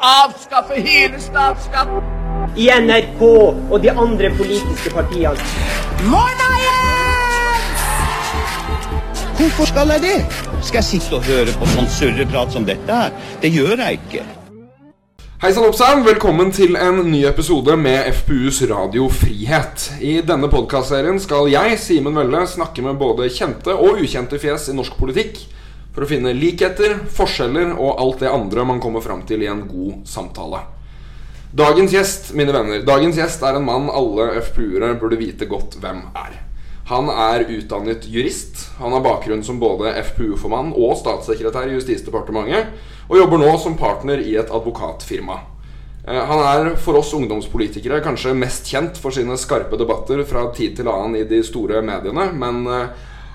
avskaffe hele statsskatten. i NRK og de andre politiske partiene. Hvorfor skal jeg det? Skal jeg sitte og høre på sånn surreprat som dette her? Det gjør jeg ikke. Hei sann, oppsann. Velkommen til en ny episode med FPUs Radio Frihet. I denne podkastserien skal jeg, Simen Velle, snakke med både kjente og ukjente fjes i norsk politikk for å finne likheter, forskjeller og alt det andre man kommer fram til i en god samtale. Dagens gjest, mine venner, dagens gjest er en mann alle FPU-ere burde vite godt hvem er. Han er utdannet jurist. Han har bakgrunn som både FPU-formann og statssekretær i Justisdepartementet, og jobber nå som partner i et advokatfirma. Eh, Han er for oss ungdomspolitikere kanskje mest kjent for sine skarpe debatter fra tid til annen i de store mediene, men eh,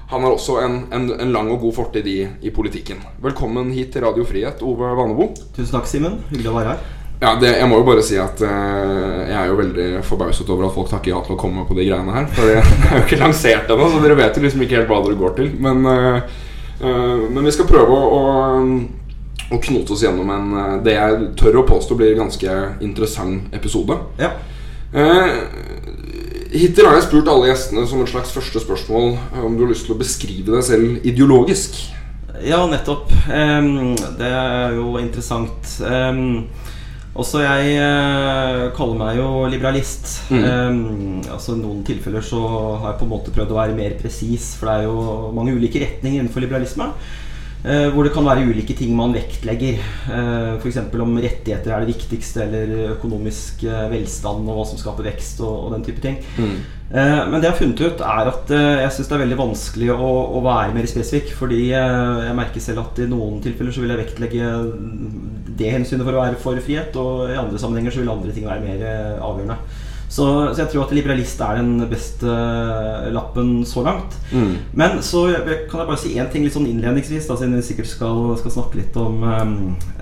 han har også en, en, en lang og god fortid i, i politikken. Velkommen hit til Radio Frihet, Ove Vanebo. Tusen takk, Simen. Hyggelig å være her. Ja, det, Jeg må jo bare si at eh, jeg er jo veldig forbauset over at folk takker ja til å komme på de greiene her. For det er jo ikke lansert ennå, så dere vet jo liksom ikke helt hva dere går til. Men, eh, eh, men vi skal prøve å, å, å knote oss gjennom en eh, det jeg tør å påstå blir ganske interessant episode. Ja. Hittil har jeg spurt alle gjestene som et slags første spørsmål om du har lyst til å beskrive deg selv ideologisk. ja, nettopp. Um, det er jo interessant. Um, også jeg uh, kaller meg jo liberalist. Em, altså I noen tilfeller så har jeg på en måte prøvd å være mer presis, for det er jo mange ulike retninger innenfor liberalisme. Eh, hvor det kan være ulike ting man vektlegger. Uh, F.eks. om rettigheter er det viktigste, eller økonomisk eh, velstand og hva som skaper vekst og, og den type ting. Mm. men det jeg har funnet ut, er at eh, jeg syns det er veldig vanskelig å, å være mer spesifikk. Fordi eh, jeg merker selv at i noen tilfeller så vil jeg vektlegge det hensynet for å være for frihet, og i andre sammenhenger så vil andre ting være mer eh, avgjørende. Så, så jeg tror at liberalist er den beste eh, lappen så langt. Men så kan jeg bare si én ting litt sånn innledningsvis, da, siden vi sikkert skal, skal snakke litt om eh,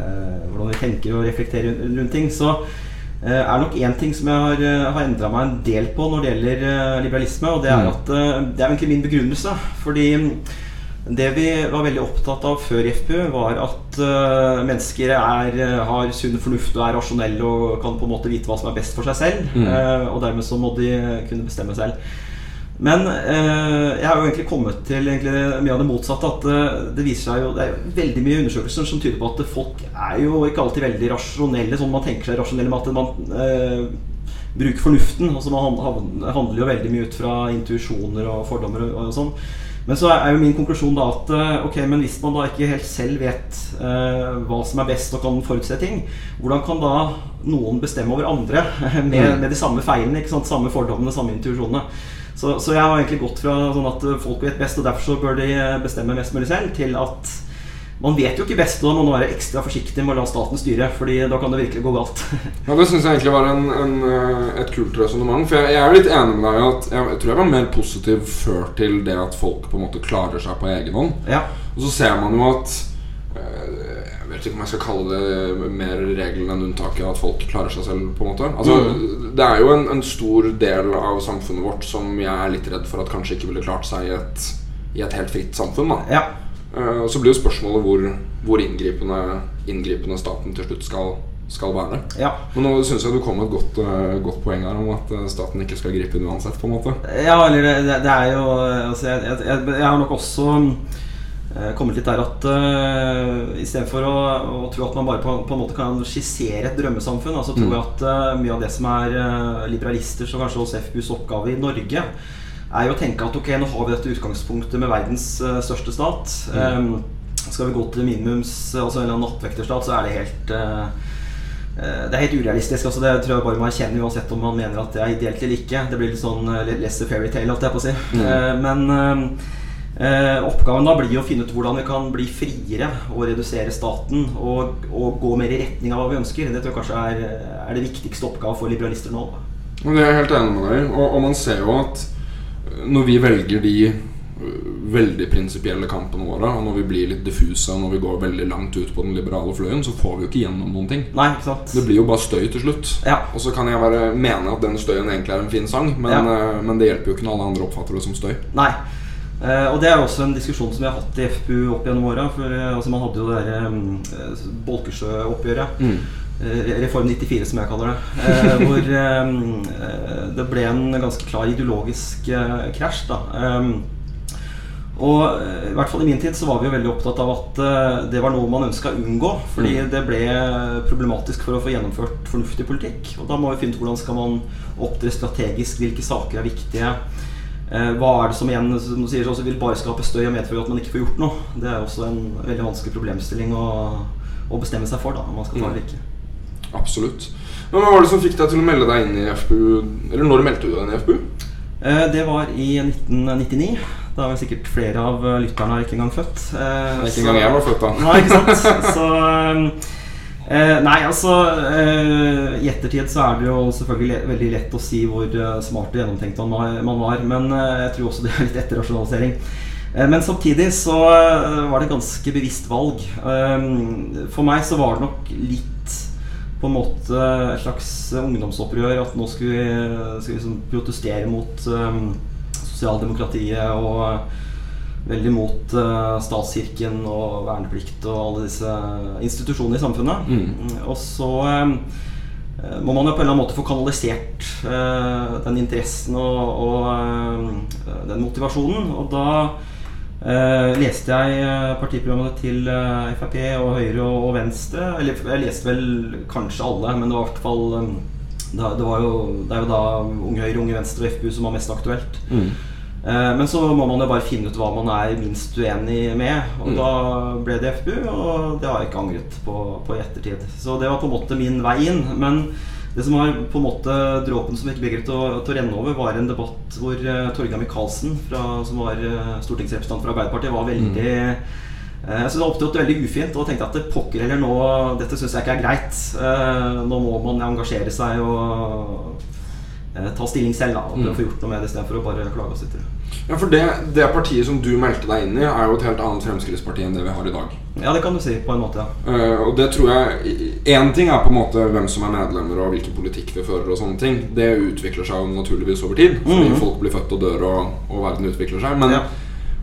eh, hvordan vi tenker og reflekterer rundt, ting. Så eh, er nok én ting som jeg har, har endra meg en del på når det gjelder liberalisme, og det er at eh, det er egentlig min begrunnelse. Fordi det vi var veldig opptatt av før i FPU, var at uh, mennesker er, eh, har sunn fornuft og er rasjonelle og kan på en måte vite hva som er best for seg selv. eh, og dermed så må de kunne bestemme selv. Men eh, jeg har jo egentlig kommet til egentlig mye av det motsatte. At eh, det viser seg jo Det er jo veldig mye undersøkelser som tyder på at folk er jo ikke alltid veldig rasjonelle, sånn man tenker seg rasjonelle med at man eh, bruker fornuften. Altså Man han- han- handler jo veldig mye ut fra intuisjoner og fordommer og, og sånn. Men så er jo min konklusjon da at eh, ok, men hvis man da ikke helt selv vet eh, hva som er best og kan forutse ting, hvordan kan da noen bestemme over andre med, med de samme feilene, ikke sant? samme fordommene, samme intuisjonene? Så, så jeg har egentlig gått fra sånn at folk vet best, og derfor så bør de bestemme mest mulig selv, til at man vet jo ikke best, og da må man være ekstra forsiktig med å la staten styre, Fordi da kan det virkelig gå galt. Ja, Det syns jeg egentlig var en, en, eh, et kult resonnement. For jeg, jeg er litt enig med deg i at jeg, jeg tror jeg var mer positiv før til det at folk på en måte klarer seg på egen hånd. ja. Og så ser man jo at eh, Jeg vet ikke om jeg skal kalle det mer regelen enn unntaket at folk klarer seg selv. på en måte Altså Det er jo en, en stor del av samfunnet vårt som jeg er litt redd for at kanskje ikke ville klart seg i et, i et helt fritt samfunn. da ja. Eh, Og Så blir jo spørsmålet hvor, hvor inngripende, inngripende staten til slutt skal, skal være. ja. Men nå syns jeg du kom med et godt, eh, godt poeng her om at eh, staten ikke skal gripe inn uansett. på en måte Ja, eller det, det, er jo altså jeg, jeg, jeg, jeg har nok også kommet litt der at uh, istedenfor å, å tro at man bare på, på en måte kan skissere et drømmesamfunn, altså tror jeg at uh, mye av det som er uh, liberalisters og kanskje også FBUs oppgave i Norge, er jo å tenke at ok, nå har vi dette utgangspunktet med verdens eh, største stat. Um, skal vi gå til minimums, altså en nattvekterstat, så er det helt eh, Eh, Det er helt urealistisk. altså Det tror jeg bare man erkjenner uansett om man mener at det er ideelt eller ikke. Det blir litt sånn eh, litt less a fairytale, holdt jeg på å si. Eh, Men eh, eh, oppgaven da blir å finne ut hvordan vi kan bli friere og redusere staten og, og gå mer i retning av hva vi ønsker. Det tror jeg kanskje er, er det viktigste oppgave for liberalister nå. Det er jeg helt enig med deg. Og, og man ser jo at når vi velger de øh, veldig prinsipielle kampene våre, og når vi blir litt diffuse, og når vi går veldig langt ut på den liberale fløyen, så får vi jo ikke gjennom noen ting. Nei, ikke sant? Det blir jo bare støy til slutt. Ja. Og så kan jeg bare mene at den støyen egentlig er en fin sang, men, Ja. øh, men det hjelper jo ikke når alle andre oppfatter det som støy. Nei. Eh, og det er jo også en diskusjon som vi har hatt i FPU opp gjennom åra. For eh, altså, man hadde jo det derre um, Bolkesjø-oppgjøret. eh, Reform 94, som jeg kaller det. Eh, hvor eh, det ble en ganske klar ideologisk eh, krasj. da. Um, og eh, i hvert fall i min tid så var vi jo veldig opptatt av at eh, det var noe man ønska å unngå. Fordi Mm. det ble problematisk for å få gjennomført fornuftig politikk. Og da må vi finne ut hvordan skal man opptre strategisk, hvilke saker er viktige. Eh, hva er det som igjen som du sier, også vil bare skape støy og medføre at man ikke får gjort noe? Det er også en veldig vanskelig problemstilling å, å bestemme seg for, da, om man skal ta det eller ikke. Absolutt. Men Hva var det som fikk deg til å melde deg inn i FPU? Eller når meldte du deg inn i FPU? Eh, Det var i 1999. Da var sikkert flere av eh, lytterne ikke engang født. Eh, Ikke engang jeg var født da. Nei, ikke sant? Så eh, Nei, altså eh, I ettertid så er det jo selvfølgelig veldig lett å si hvor eh, smart og gjennomtenkt man var, men eh, jeg tror også det er litt etterrasjonalisering. Eh, Men samtidig så eh, var det et ganske bevisst valg. Eh, For meg så var det nok litt på en måte et slags ungdomsopprør. At nå skal vi, skal vi liksom protestere mot um, sosialdemokratiet og veldig mot uh, statskirken og verneplikt og alle disse institusjonene i samfunnet. Mm. Og så um, må man jo på en eller annen måte få kanalisert uh, den interessen og, og uh, den motivasjonen. Og da eh, leste jeg eh, partiprogrammene til eh, Frp og Høyre og, og Venstre. Eller jeg leste vel kanskje alle, men det var i hvert fall um, det, det, var jo, det er jo da Unge Høyre, Unge Venstre og FpU som var mest aktuelt. Eh, Men så må man jo bare finne ut hva man er minst uenig med. Og Mm. da ble det FpU, og det har jeg ikke angret på, på i ettertid. Så det var på en måte min vei inn. Men det som var på en måte dråpen som ikke begeret til, å- til å renne over, var en debatt hvor uh, Torgeir Micaelsen, som var uh, stortingsrepresentant for Arbeiderpartiet, var veldig mm. Jeg synes det opptrådte veldig ufint og tenkte at det pokker heller nå Dette syns jeg ikke er greit. Eh, Nå må man engasjere seg og eh, ta stilling selv da, og prøve å få gjort noe med det istedenfor å bare klage og sitte. Ja, for det, det partiet som du meldte deg inn i, er jo et helt annet Fremskrittsparti enn det vi har i dag. Ja, det kan du si, på en måte. ja Uh, og det tror jeg Én ting er på en måte hvem som er medlemmer og hvilken politikk vi fører. og sånne ting Det utvikler seg jo naturligvis over tid. Fordi Mhm. folk blir født og dør, og, og verden utvikler seg. Men, Ja.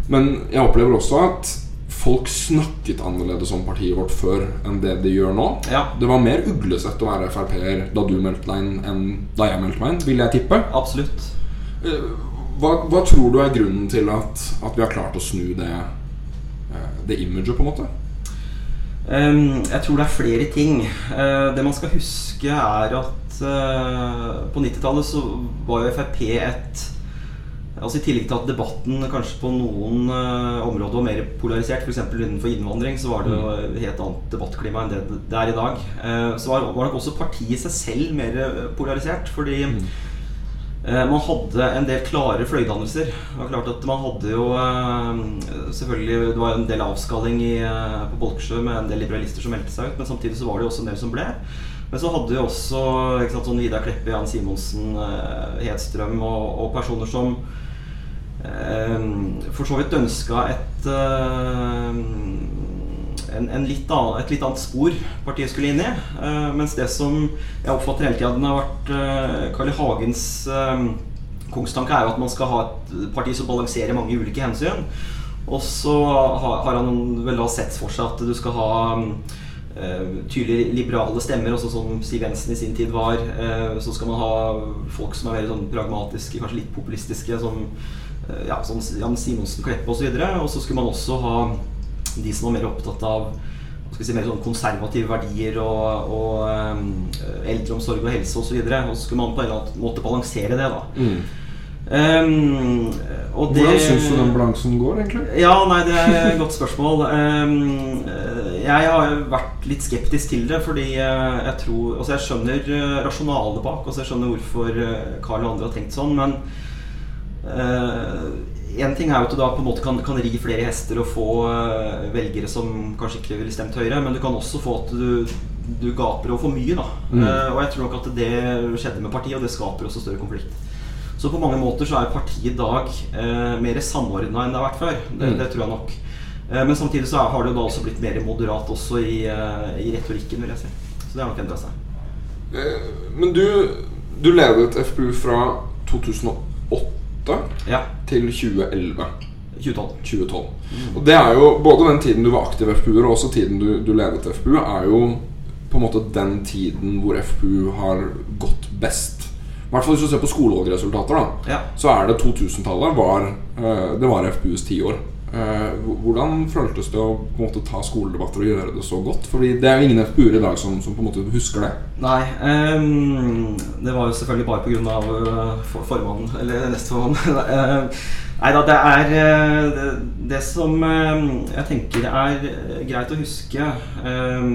men jeg opplever også at folk snakket annerledes om partiet vårt før enn det de gjør nå. Ja. Det var mer uglesett å være Frp-er da du meldte deg inn, enn da jeg meldte meg inn, vil jeg tippe. Absolutt. uh, Hva, hva tror du er grunnen til at, at vi har klart å snu det, eh, det imaget, på en måte? Ehm, jeg tror det er flere ting. Eh, det man skal huske, er at eh, på 90-tallet så var jo Frp et Altså I tillegg til at debatten kanskje på noen eh, områder var mer polarisert, f.eks. innenfor innvandring, så var det jo et helt annet debattklima enn det det er i dag. Så var, var nok også partiet seg selv mer polarisert, fordi Eh, Man hadde en del klare fløydannelser. Det var klart at man hadde jo eh, Selvfølgelig Det var en del avskalling i, eh, på Bolksjø med en del liberalister som meldte seg ut, men samtidig så var det jo også en del som ble. Men så hadde jo også sant, sånn Vidar Kleppe, Jan Simonsen, eh, Hedstrøm og, og personer som eh, for så vidt ønska et eh, en, en litt annen, et litt annet spor partiet skulle inn i. Uh, mens det som jeg oppfatter hele tiden har vært uh, Carl I. Hagens eh, kongstanke, er jo at man skal ha et parti som balanserer mange ulike hensyn. Og så har, har han vel da sett for seg at du skal ha um, tydelige liberale stemmer, også som Siv Jensen i sin tid var. Så skal man ha folk som er veldig sånn pragmatiske, kanskje litt populistiske, som ja, sånn Jan Simonsen, Kleppe osv. Og så skulle man også ha de som var mer opptatt av si, mer sånn konservative verdier og, og um, eldreomsorg og helse osv. Og, så og så skulle man på en eller annen måte balansere det. da Um, og det, Hvordan syns du den balansen går, egentlig? Ja, nei, det er et godt spørsmål. Um, jeg har vært litt skeptisk til det, fordi uh, jeg tror Altså, jeg skjønner uh, rasjonalet bak, og så jeg skjønner hvorfor uh, Carl og andre har tenkt sånn, men en ting er jo at du da på en måte kan, kan ri flere hester og få uh, velgere som kanskje ikke ville stemt Høyre, men du kan også få at du, du gaper over for mye. da Mm. Uh, Og jeg tror nok at det skjedde med partiet, og det skaper også større konflikt. Så på mange måter så er partiet i dag uh, mer samordna enn det har vært før. Det, Mm. det tror jeg nok. Uh, men samtidig så er, har det jo da også blitt mer moderat også i, uh, i retorikken, vil jeg si. Så det har nok endra seg. Eh, Men du, du ledet FPU fra 2008 Ja. til 2011. 2012. 2012. Og det er jo Både den tiden du var aktiv FPU-er, og også tiden du, du ledet FPU, er jo på en måte den tiden hvor FPU har gått best. I hvert fall hvis du ser på skolevalgresultater, da. Ja. Så er det 2000-tallet var eh, Det var FPUs tiår. Eh, hvordan føltes det å på en måte ta skoledebatter og gjøre det så godt? Fordi det er jo ingen FPU-er i dag som, som på en måte husker det. Nei, Um, det var jo selvfølgelig bare pga. Uh, for, formannen, eller nestformannen. uh, nei da, det er eh, det, det som eh, jeg tenker er eh, greit å huske ehm,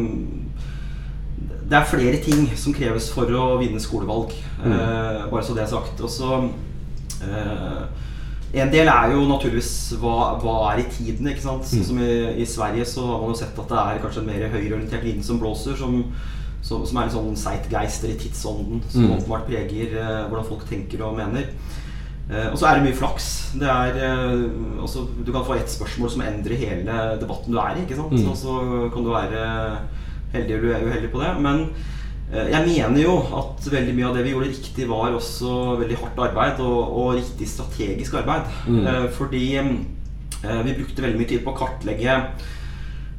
Det er flere ting som kreves for å vinne skolevalg, eh, bare så det er sagt. Og så eh, en del er jo naturligvis hva, hva er i tiden. ikke sant? Sånn som i, I Sverige så har man jo sett at det er kanskje en mer høyreorientert vind som blåser. Som, som, som er en sånn zeitgeist, eller tidsånden, som Mm. åpenbart preger eh, hvordan folk tenker og mener. Eh, og så er det mye flaks. Det er, eh, altså, du kan få ett spørsmål som endrer hele debatten du er i. ikke sant? Mm. Og så kan du være heldig eller uheldig på det. Men jeg mener jo at veldig mye av det vi gjorde riktig, var også veldig hardt arbeid og, og riktig strategisk arbeid. Mm. Eh, fordi eh, vi brukte veldig mye tid på å kartlegge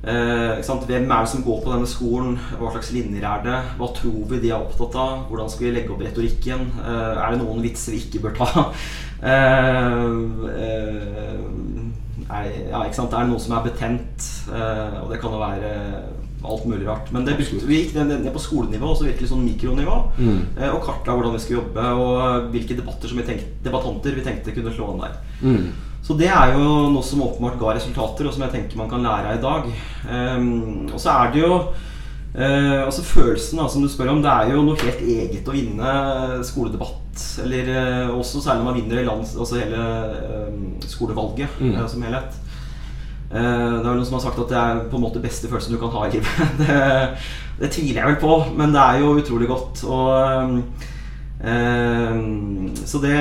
Eh? Hvem er det som går på denne skolen? Hva slags linjer er det? Hva tror vi de er opptatt av? Hvordan skal vi legge opp retorikken? Eh, er det noen vitser vi ikke bør ta? Eh, eh, er, ja, ikke er det noe som er betent? Eh, og det kan jo være alt mulig rart. Men det brukte, vi gikk ned, på skolenivå, også virkelig sånn mikronivå, Mm. eh, og kartla hvordan vi skulle jobbe, og hvilke debatter som vi tenkte, debattanter vi tenkte kunne slå an der. Mm. Så det er jo noe som åpenbart ga resultater, og som jeg tenker man kan lære av i dag. Um, og så er det jo uh, altså Følelsen da, som du spør om, det er jo noe helt eget å vinne skoledebatt. Eller uh, også særlig når man vinner lands, altså hele um, skolevalget Mm. uh, som helhet. Eh, det er vel noen som har sagt at det er på en måte beste følelsen du kan ha i livet. det, det tviler jeg vel på, men det er jo utrolig godt. Og um, Så det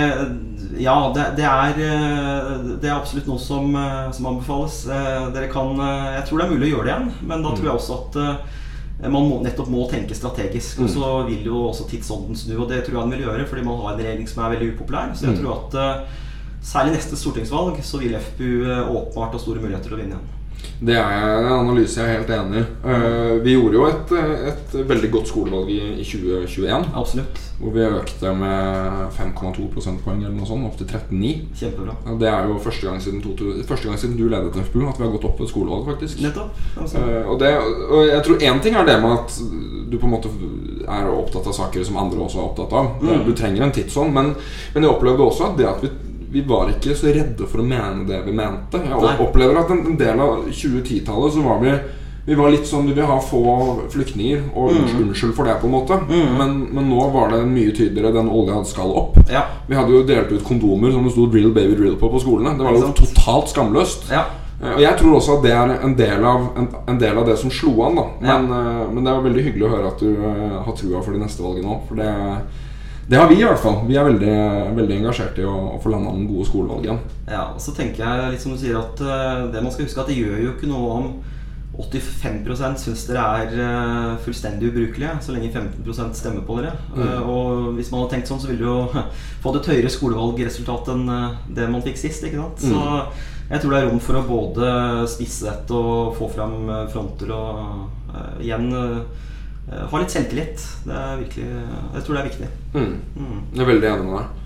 Ja, det, det, er, eh, det er absolutt noe som, som anbefales. Dere kan Jeg tror det er mulig å gjøre det igjen, men da tror jeg også at man må, nettopp må tenke strategisk. Og så vil jo også tidsånden snu, og det tror jeg den vil gjøre, fordi man har en regjering som er veldig upopulær. Så jeg Mm. tror at særlig neste stortingsvalg så vil FPU eh, åpenbart ha store muligheter til å vinne igjen. Det er en analyse jeg er helt enig i. Eh, vi gjorde jo et, et veldig godt skolevalg i, i 2021. Absolutt. Hvor vi økte med 5,2 prosentpoeng eller noe sånt, opp til 13,9. Kjempebra. Det er jo første gang, siden 2000, første gang siden du ledet FPU at vi har gått opp et skolevalg, faktisk. Nettopp. Altså. Eh, og, det, og jeg tror én ting er det med at du på en måte er opptatt av saker som andre også er opptatt av. Mm. Du trenger en tidsånd. Men, men jeg opplevde også at det at vi, vi var ikke så redde for å mene det vi mente. Jeg Nei. opplever at en, en del av 2010-tallet så var vi vi var litt sånn Vi vil ha få flyktninger, og Mm. unnskyld, for det, på en måte. Men, men nå var det mye tydeligere. Den olja skal opp. Ja. Vi hadde jo delt ut kondomer som det sto 'drill baby drill' på på skolene. Det var jo totalt skamløst. ja. Eh, Og jeg tror også at det er en del av, en, en del av det som slo an. da men, ja. men det er veldig hyggelig å høre at du eh, har trua for de neste valgene òg. For det, det har vi i hvert fall. Vi er veldig, veldig engasjert i å, å få landa den gode skolevalg igjen. Ja, og så tenker jeg litt som du sier at uh, det man skal huske at det gjør jo ikke noe om 85 syns dere er uh, fullstendig ubrukelige, så lenge 15% stemmer på dere. Eh, og hvis man hadde tenkt sånn, så ville du jo fått et høyere skolevalgresultat enn det man fikk sist. ikke sant? Så jeg tror det er rom for å både spisse dette og få fram fronter og igjen ha litt selvtillit. Det er virkelig Jeg tror det er viktig. Mm. Mm. Jeg er veldig enig med deg.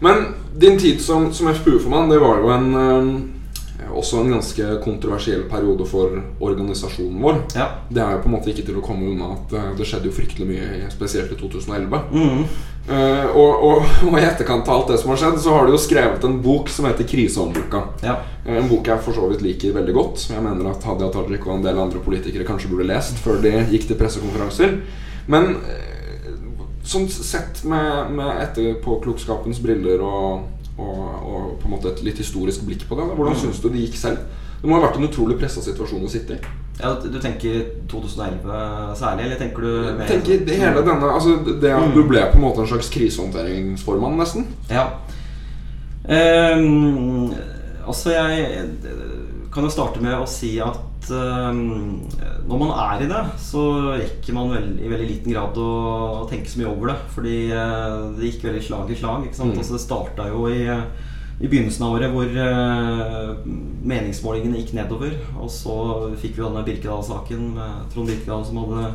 Men din tid som, som FPU-formann, det var jo en eh, også en ganske kontroversiell periode for organisasjonen vår. Ja. Det er jo på en måte ikke til å komme unna at eh, det skjedde jo fryktelig mye, spesielt i 2011. Mm. Eh, og, og, og i etterkant av alt det som har skjedd, så har du jo skrevet en bok som heter 'Krisehåndboka'. ja. Eh, En bok jeg for så vidt liker veldig godt. Som jeg mener at Hadia Tajik og en del andre politikere kanskje burde lest før de gikk til pressekonferanser. Men eh, sånn sett med, med etterpåklokskapens briller og, og, på en måte et litt historisk blikk på det, hvordan syns du det gikk selv? Det må ha vært en utrolig pressa situasjon å sitte i. Ja, Du tenker 2011 særlig, eller tenker du mer tenker det hele denne Altså det at du ble på en måte en slags krisehåndteringsformann, nesten. Ja. Um, altså, jeg kan jo starte med å si at um, når man er i det, så rekker man vel, i veldig liten grad å, å tenke så mye over det. Fordi uh, det gikk veldig slag i slag. Ikke sant? Mm. Altså, det starta jo i, i begynnelsen av året hvor eh, meningsmålingene gikk nedover. Og så fikk vi denne Birkedal-saken med Trond Birkedal som hadde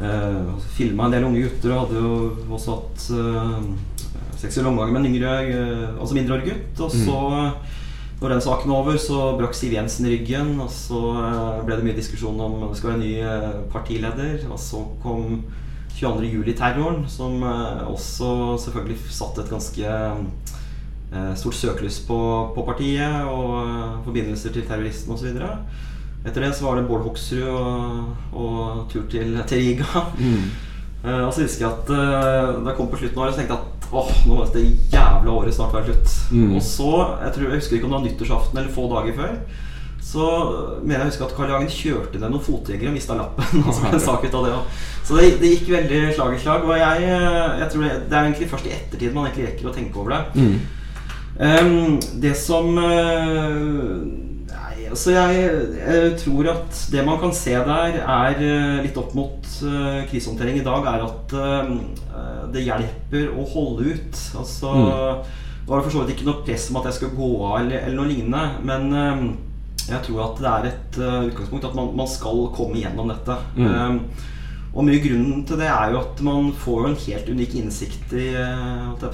uh, filma en del unge gutter og hadde jo også hatt uh, seksuell omgang med en yngre, uh, altså mindreårig gutt. Og så, når den saken var over, så brakk Siv Jensen ryggen. Og så uh, ble det mye diskusjon om det skal være en ny partileder. Og så kom 22. juli-terroren, som også selvfølgelig satte et ganske stort søkelys på, på, partiet og forbindelser til terroristen osv. Etter det så var det Bård Hoksrud og, og tur til, til Riga. Mm. Uh, og så husker jeg at uh, da jeg kom på slutten av året, så tenkte jeg at åh, nå må dette jævla året snart være slutt. Mm. Og så, jeg, tror, jeg husker ikke om det var nyttårsaften eller få dager før, så mener jeg husker at Karl Jagen kjørte ned noen fotgjengere og mista lappen. altså en sak ut av det Så det, det, gikk veldig slag i slag. Og jeg, jeg tror det, det, er egentlig først i ettertid man egentlig rekker å tenke over det. Mm. Um, det som uh, altså jeg, jeg, tror at det man kan se der, er eh, litt opp mot uh, krisehåndtering i dag, er at det hjelper å holde ut. Altså mm. Det var for så vidt ikke noe press om at jeg skulle gå av eller, eller noe lignende, men jeg tror at det er et utgangspunkt at man, man, skal komme gjennom dette. Mm. Og mye grunnen til det er jo at man får en helt unik innsikt i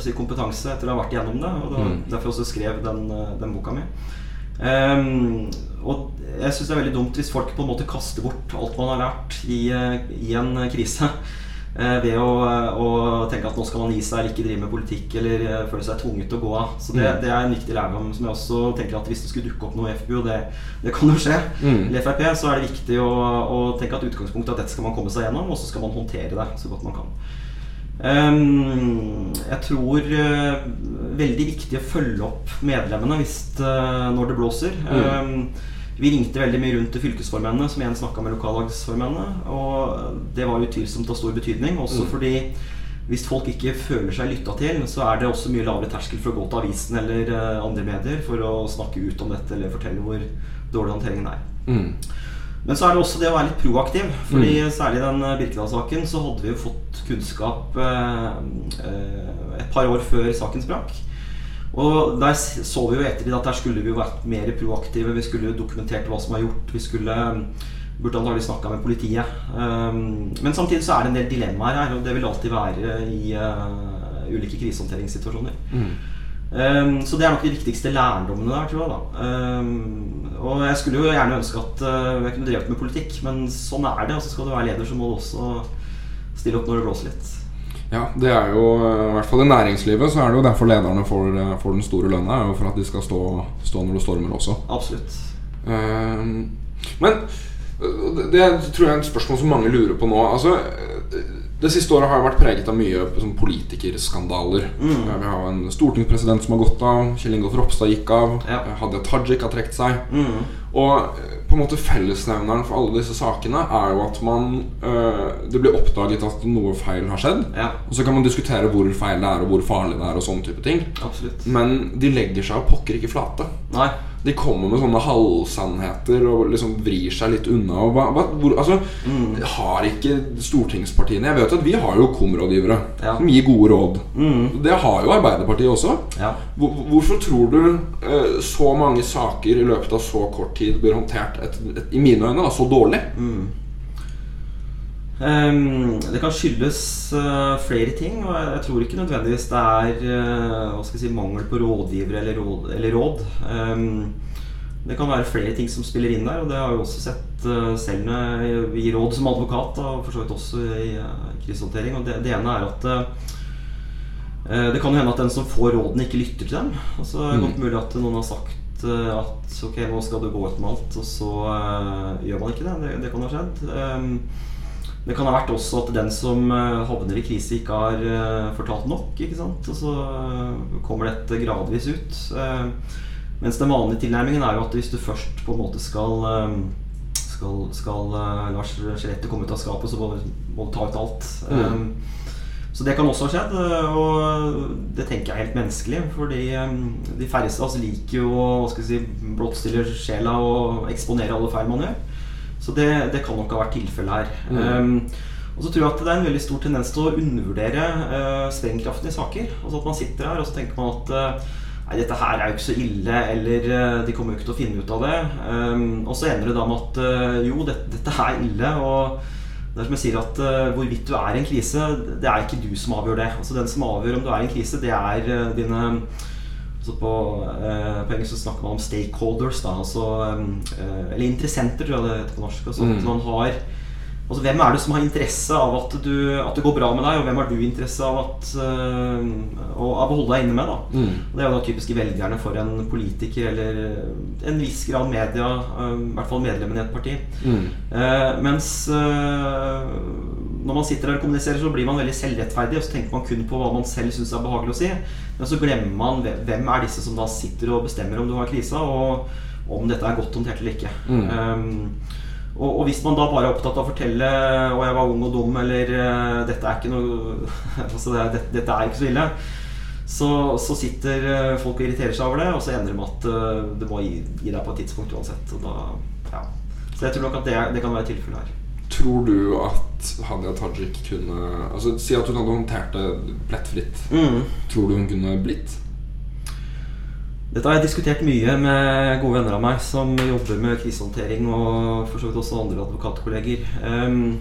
si, kompetanse etter å ha vært igjennom det. Og da, mm. Derfor også skrev den, den boka mi. Um, og jeg syns det er veldig dumt hvis folk på en måte kaster bort alt man har lært i, eh, i en krise. Uh, ved å, å, tenke at nå skal man gi seg eller ikke drive med politikk eller uh, føle seg tvunget til å gå av. Så det, mm. det, er en viktig lærdom som jeg også tenker at hvis det skulle dukke opp noe i FPU, og det, det kan jo skje, mm. eller Frp, så er det viktig å, å tenke at utgangspunktet er at dette skal man komme seg gjennom, og så skal man håndtere det så godt man kan. Um, jeg tror uh, veldig viktig å følge opp medlemmene hvis, uh, når det blåser. Mm. Um, vi ringte veldig mye rundt til fylkesformennene, som igjen snakka med lokallagsformennene. Og det var utvilsomt av stor betydning, også mm. fordi hvis folk ikke føler seg lytta til, så er det også mye lavere terskel for å gå til avisen eller uh, andre medier for å snakke ut om dette eller fortelle hvor dårlig håndteringen er. Mm. Men så er det også det å være litt proaktiv. Fordi mm. Særlig i den eh, Birkedal-saken så hadde vi jo fått kunnskap eh, eh, et par år før saken sprakk. Og der så vi jo etter at der skulle vi vært mer proaktive. Vi skulle dokumentert hva som var gjort. Vi skulle burde antagelig snakka med politiet. Um, men samtidig så er det en del dilemmaer her, og det vil alltid være i uh, ulike krisehåndteringssituasjoner. Mm. Um, så det er nok de viktigste lærdommene der, tror jeg. da um, Og jeg skulle jo gjerne ønske at uh, jeg kunne drevet med politikk, men sånn er det. Og så Skal du være leder, så må du også stille opp når det blåser litt. Ja, det er jo I hvert fall i næringslivet så er det jo derfor lederne får, eh, får den store lønna. Er jo for at de skal stå, stå når det stormer også. Absolutt. Uh, men det, det tror jeg er et spørsmål som mange lurer på nå. Altså det siste året har vært preget av mye sånn, politikerskandaler. Mm. Vi har en stortingspresident som har gått av. Kjell Ingolf Ropstad gikk av. Ja. Hadia Tajik har trukket seg. Mm. Og eh, på en måte fellesnevneren for alle disse sakene er jo at man øh, Det blir oppdaget at noe feil har skjedd. Ja. Og så kan man diskutere hvor feil det er, og hvor farlig det er, og sånne type ting. Absolutt. Men de legger seg pokker ikke flate. Nei de kommer med sånne halvsannheter og liksom vrir seg litt unna. Hva, hva, hvor, altså, mm. Har ikke stortingspartiene Jeg vet at vi har jo KOM-rådgivere ja. som gir gode råd. Mm. Det har jo Arbeiderpartiet også. Ja. Hvor, hvorfor tror du eh, så mange saker i løpet av så kort tid blir håndtert et, et, i mine øyne da, så dårlig? Mm. Um, det kan skyldes uh, flere ting. Og jeg, jeg, tror ikke nødvendigvis det er uh, si, mangel på rådgivere eller råd. Eller råd. Um, det kan være flere ting som spiller inn der, og det har vi også sett uh, selv når gir råd som advokat. Og for så vidt også i krisehåndtering. Og det, det, ene er at det kan hende at den som får rådene, ikke lytter til dem. Altså, er godt mm. mulig at noen har sagt at ok, nå skal du gå ut med alt, og så gjør man ikke det. Det, det kan ha skjedd. Um, det kan ha vært også at den som eh, havner i krise, ikke har eh, fortalt nok. ikke sant? Og så eh, kommer dette gradvis ut. Mens den vanlige tilnærmingen er jo at hvis du først på en måte skal skal, skal Lars skjelettet komme ut av skapet, så må du, må du ta ut alt. Mm. Så det kan også ha skjedd, og det tenker jeg er helt menneskelig. Fordi de færreste av oss liker jo å si, blottstille sjela og eksponere alle feil man gjør. Så det, det kan nok ha vært tilfellet her. Mm. Um, og så tror jeg at det er en veldig stor tendens til å undervurdere uh, sprengkraften i saker. Altså at man sitter her og så tenker man at uh, Nei, dette her er jo ikke så ille, eller uh, de kommer jo ikke til å finne ut av det. Um, og så ender det da med at uh, jo, dette, dette er ille. Og det er som jeg sier at uh, Hvorvidt du er i en krise, det er ikke du som avgjør det. Altså Den som avgjør om du er i en krise, det er uh, dine altså på, uh, på, engelsk så snakker man om stakeholders. Da, altså, um, eller interessenter, tror jeg det heter på norsk. Altså, mm. man har Altså, hvem er det som har interesse av at, du, at det går bra med deg, og hvem har du interesse av, at, uh, av å holde deg inne med? da mm. Det er jo da typiske velgerne for en politiker eller en viss grad media, uh, i hvert fall medlemmene i et parti. Mm. Uh, mens når man sitter der og kommuniserer, så blir man veldig selvrettferdig, og så tenker man kun på hva man selv syns er behagelig å si. Men så glemmer man hvem er disse som da sitter og bestemmer om du har krisa, og om dette er godt håndtert eller ikke. Mm. Um, og, og, hvis man da bare er opptatt av å fortelle 'Å, jeg var ung og dum', eller uh, 'Dette er ikke noe altså, det, det, dette, er ikke så ille', så, så, sitter eh, folk og irriterer seg over det, og så ender det med at uh, det må gi, gi, deg på et tidspunkt uansett. Da, ja. Så jeg tror nok at det, det kan være tilfellet her. Tror du at Hadia Tajik kunne Altså Si at hun hadde håndtert det plettfritt. Mm. Tror du hun kunne blitt? Dette har jeg diskutert mye med gode venner av meg som jobber med krisehåndtering, og for så vidt også andre advokatkolleger. Um,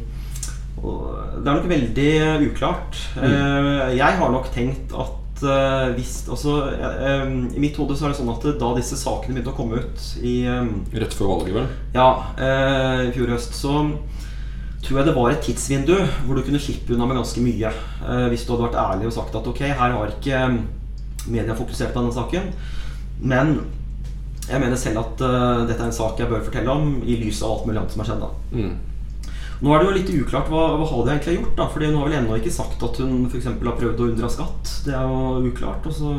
det er nok veldig uklart. Mm. Uh, jeg har nok tenkt at uh, hvis altså, uh, I mitt hode så er det sånn at da disse sakene begynte å komme ut i um, Rett før valget, vel? Ja, i fjor høst. Så tror jeg det var et tidsvindu hvor du kunne slippe unna med ganske mye. hvis du hadde vært ærlig og sagt at ok, her har ikke media fokusert på denne saken. Men jeg mener selv at uh, dette er en sak jeg bør fortelle om i lys av alt mulig annet som har skjedd. mm. Nå er det jo litt uklart hva, hva Hadia egentlig har gjort. da Fordi Hun har vel ennå ikke sagt at hun for har prøvd å unndra skatt. Det er jo uklart. Og så